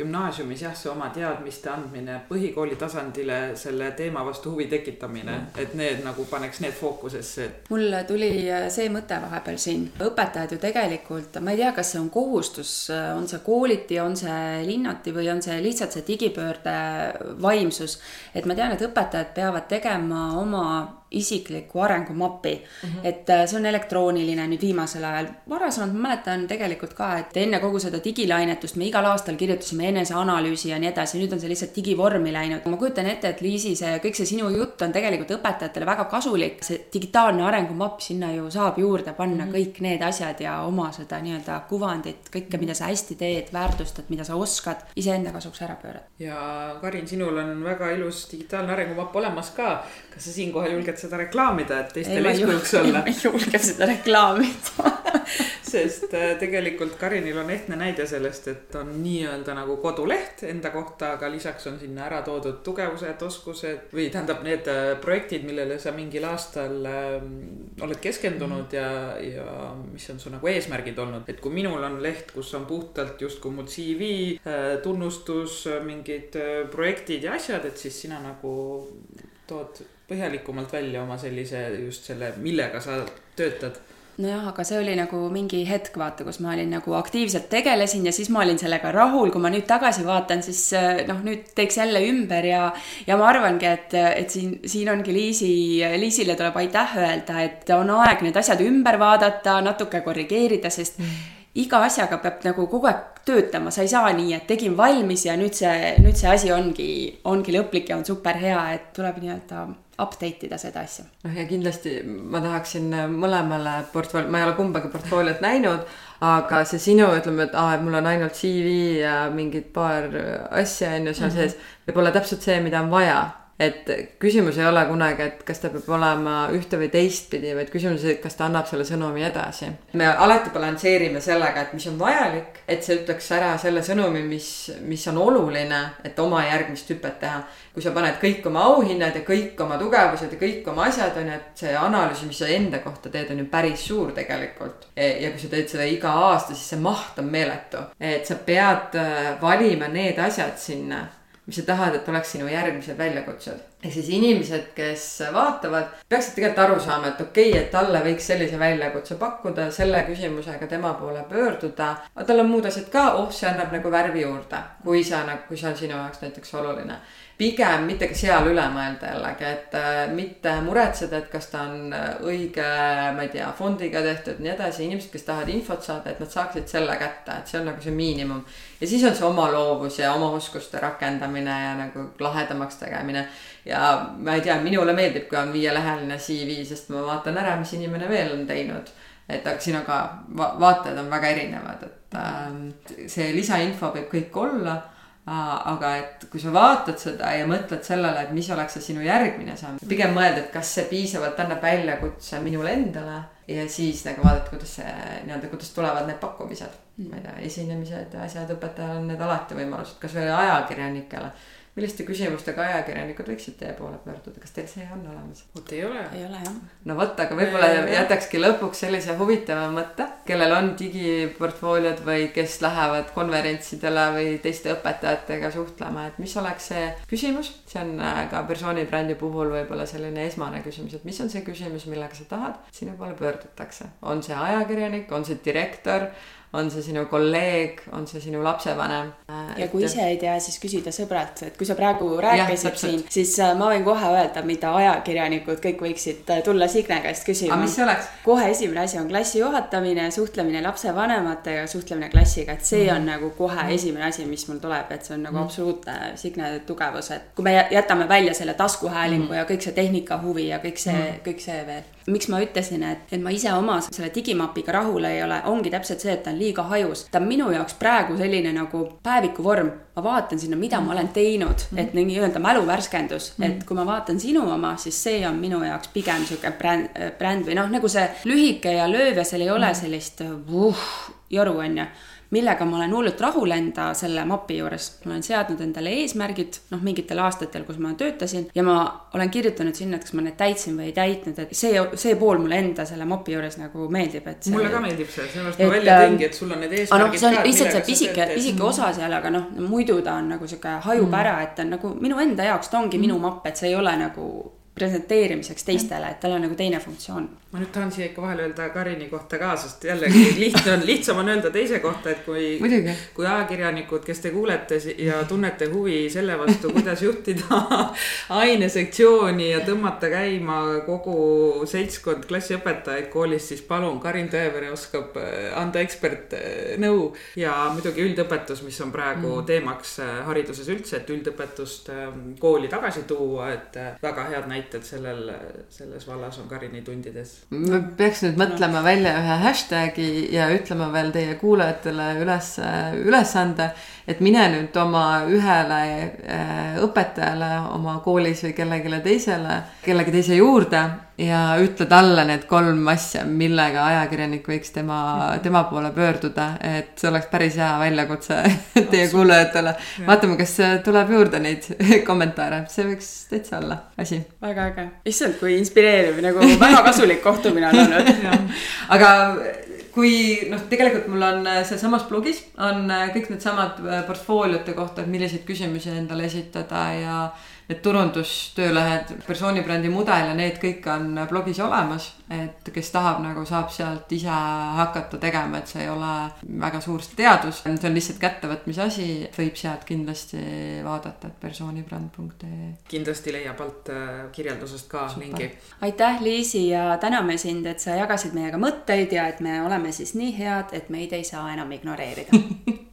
gümnaasiumis jah, see oma teadmiste andmine, põhikooli tasandile selle teema vastu huvi tekitamine mm., et need nagu paneks need fookusesse. mul tuli äh, see mõte vahepeal siin, õpetajad ju tegelikult, ma ei tea, kas see on kohustus, äh, on see kooliti, on see linnati või on see lihtsalt see digipöörde vaimsus. et ma tean, et õpetajad peavad tegema oma isikliku arengumapi mm. -hmm. et äh, see on elektrooniline nüüd viimasel ajal. varasemalt ma mäletan tegelikult ka, et enne kogu seda digilainetust me igal aastal kirjutasime eneseanalüüsi ja nii edasi, nüüd on see lihtsalt digivormi läinud. ma kujutan ette, et Liisi, see kõik see sinu jutt on tegelikult õpetajatele väga kasulik. see digitaalne arengumapp, sinna ju saab juurde panna mm -hmm. kõik need asjad ja oma seda nii-öelda kuvandit, kõike, mida sa hästi teed, väärtustad, mida sa oskad, iseenda kasuks ära pöörad. ja Karin, sinul on väga ilus digitaalne arengumapp olemas ka. kas sa siinkohal julged seda reklaamida, et teistele eeskujuks olla? ei julge seda reklaamida sest äh, tegelikult Karinil on ehtne näide sellest, et on nii-öelda nagu koduleht enda kohta, aga lisaks on sinna ära toodud tugevused, oskused või tähendab need äh, projektid, millele sa mingil aastal äh, oled keskendunud mm. ja, ja mis on su nagu eesmärgid olnud. et kui minul on leht, kus on puhtalt justkui mu CV äh,, tunnustus, mingid projektid ja asjad, et siis sina nagu tood põhjalikumalt välja oma sellise just selle, millega sa töötad nojah, aga see oli nagu mingi hetk, vaata, kus ma olin nagu aktiivselt tegelesin ja siis ma olin sellega rahul, kui ma nüüd tagasi vaatan, siis eh, noh, nüüd teeks jälle ümber ja, ja ma arvangi, et, et siin, siin ongi Liisi, Liisile tuleb aitäh öelda, et on aeg need asjad ümber vaadata, natuke korrigeerida, sest mm. Iga asjaga peab nagu kogu aeg töötama, sa ei saa nii, et tegin valmis ja nüüd see, nüüd see asi ongi, ongi lõplik ja on super hea, et tuleb nii-öelda update ida seda asja. noh, ja kindlasti ma tahaksin mõlemale portfool-, ma ei ole kumbagi portfooliot näinud, aga see sinu, ütleme, et aa, et mul on ainult CV ja mingid paar asja on ju seal -hmm. sees, võib olla täpselt see, mida on vaja et küsimus ei ole kunagi, et kas ta peab olema ühte või teistpidi, vaid küsimus, et kas ta annab selle sõnumi edasi. me alati balansseerime sellega, et mis on vajalik, et see ütleks ära selle sõnumi, mis, mis on oluline, et oma järgmist hüpet teha. kui sa paned kõik oma auhinnad ja kõik oma tugevused ja kõik oma asjad on ju, et see analüüs, mis sa enda kohta teed, on ju päris suur tegelikult. ja kui sa teed seda iga aasta, siis see maht on meeletu. et sa pead äh, valima need asjad sinna mis sa tahad, et oleks sinu järgmised väljakutsed. ehk siis inimesed, kes vaatavad, peaksid tegelikult aru saama, et okei okay,, et talle võiks sellise väljakutse pakkuda, selle küsimusega tema poole pöörduda. aga tal on muud asjad ka, oh, see annab nagu värvi juurde, kui sa nagu, kui see on sinu jaoks näiteks oluline pigem mitte ka seal üle mõelda jällegi, et äh, mitte muretseda, et kas ta on äh, õige, ma ei tea, fondiga tehtud, nii edasi, inimesed, kes tahavad infot saada, et nad saaksid selle kätte, et see on nagu see miinimum. ja siis on see oma loovus ja oma oskuste rakendamine ja nagu lahedamaks tegemine. ja ma ei tea, minule meeldib, kui on viieleheline CV, sest ma vaatan ära, mis inimene veel on teinud et aga siin on ka va vaated on väga erinevad, et äh, see lisainfo võib kõik olla aga et kui sa vaatad seda ja mõtled sellele, et mis oleks see sinu järgmine samm, pigem mõelda, et kas see piisavalt annab väljakutse minule endale ja siis nagu vaadata, kuidas see nii-öelda, kuidas tulevad need pakkumised. ma ei tea, esinemised, asjad, õpetajal on need alati võimalused, kasvõi ajakirjanikele milliste küsimustega ajakirjanikud võiksid teie poole pöörduda, kas teil see on olemas? vot ei ole. ei ole jah. no vot, aga võib-olla jätakski lõpuks sellise huvitava mõtte, kellel on digiportfooliod või kes lähevad konverentsidele või teiste õpetajatega suhtlema, et mis oleks see küsimus. see on äh, ka persooni brändi puhul võib-olla selline esmane küsimus, et mis on see küsimus, millega sa tahad, sinu poole pöördutakse. on see ajakirjanik, on see direktor on see sinu kolleeg, on see sinu lapsevanem. ja kui ise ei tea, siis küsida sõbralt, et kui sa praegu rääkisid siin, siis äh, ma võin kohe öelda, mida ajakirjanikud kõik võiksid äh, tulla Signe käest küsima. aga mis see oleks? kohe esimene asi on klassi juhatamine, suhtlemine lapsevanematega, suhtlemine klassiga, et see mm. on nagu kohe mm. esimene asi, mis mul tuleb, et see on nagu mm. absoluutne Signe tugevus, et kui me jätame välja selle taskuhäälingu mm. ja kõik see tehnika huvi ja kõik see mm., kõik see veel miks ma ütlesin, et, et ma ise oma selle digimapiga rahul ei ole, ongi täpselt see, et ta on liiga hajus. ta on minu jaoks praegu selline nagu päeviku vorm. ma vaatan sinna, mida ma olen teinud, et mhm. nii-öelda mäluvärskendus, et mhm. kui ma vaatan sinu oma, siis see on minu jaoks pigem sihuke bränd, bränd või noh, nagu see lühike ja lööv ja seal ei ole mhm. sellist uh, joru, onju millega ma olen hullult rahul enda selle mapi juures. ma olen seadnud endale eesmärgid, noh, mingitel aastatel, kus ma töötasin ja ma olen kirjutanud sinna, et kas ma need täitsin või ei täitnud, et see, see pool mulle enda selle mapi juures nagu meeldib, et see, mulle ka meeldib see, sellepärast ma välja tõingi, et sul on need eesmärgid no, see on lihtsalt see pisike, pisike osa seal, aga noh, muidu ta on nagu sihuke hajub mm. ära, et ta on nagu minu enda jaoks, ta ongi mm. minu mapp, et see ei ole nagu presenteerimiseks teistele, et tal on nagu teine funktsioon. Ma nüüd tahan siia ikka vahele öelda Karini kohta ka, sest jällegi lihtne on, lihtsam on öelda teise kohta, et kui, kui ajakirjanikud, kes te kuulete ja tunnete huvi selle vastu, kuidas juhtida ainesektsiooni ja tõmmata käima kogu seltskond klassiõpetajaid koolis, siis palun, Karin Tõevere oskab äh, anda ekspertnõu. Ja muidugi üldõpetus, mis on praegu mm. teemaks äh, hariduses üldse, et üldõpetust ähm, kooli tagasi tuua, et äh, väga head näited sellel, selles vallas on Karini tundides me peaks nüüd mõtlema välja ühe hashtag'i ja ütlema veel teie kuulajatele üles, ülesande, et mine nüüd oma ühele äh, õpetajale oma koolis või kellelegi teisele, kellegi teise juurde ja ütle talle need kolm asja, millega ajakirjanik võiks tema, tema poole pöörduda, et see oleks päris hea väljakutse teie kuulajatele. vaatame, kas tuleb juurde neid kommentaare, see võiks täitsa olla asi. väga äge, issand, kui inspireeriv, nagu väga kasulik kohtumine on olnud. Aga kui noh, tegelikult mul on sealsamas blogis on kõik needsamad portfooliote kohta, et milliseid küsimusi endale esitada ja need turundustöölehed, persoonibrändi mudel ja need kõik on blogis olemas. et kes tahab, nagu saab sealt ise hakata tegema, et see ei ole väga suur teadus, see on lihtsalt kättevõtmise asi, võib sealt kindlasti vaadata, et persoonibränd.ee. kindlasti leiab alt äh, kirjeldusest ka Super. lingi. aitäh, Liisi ja täname sind, et sa jagasid meiega mõtteid ja et me oleme siis nii head, et meid ei saa enam ignoreerida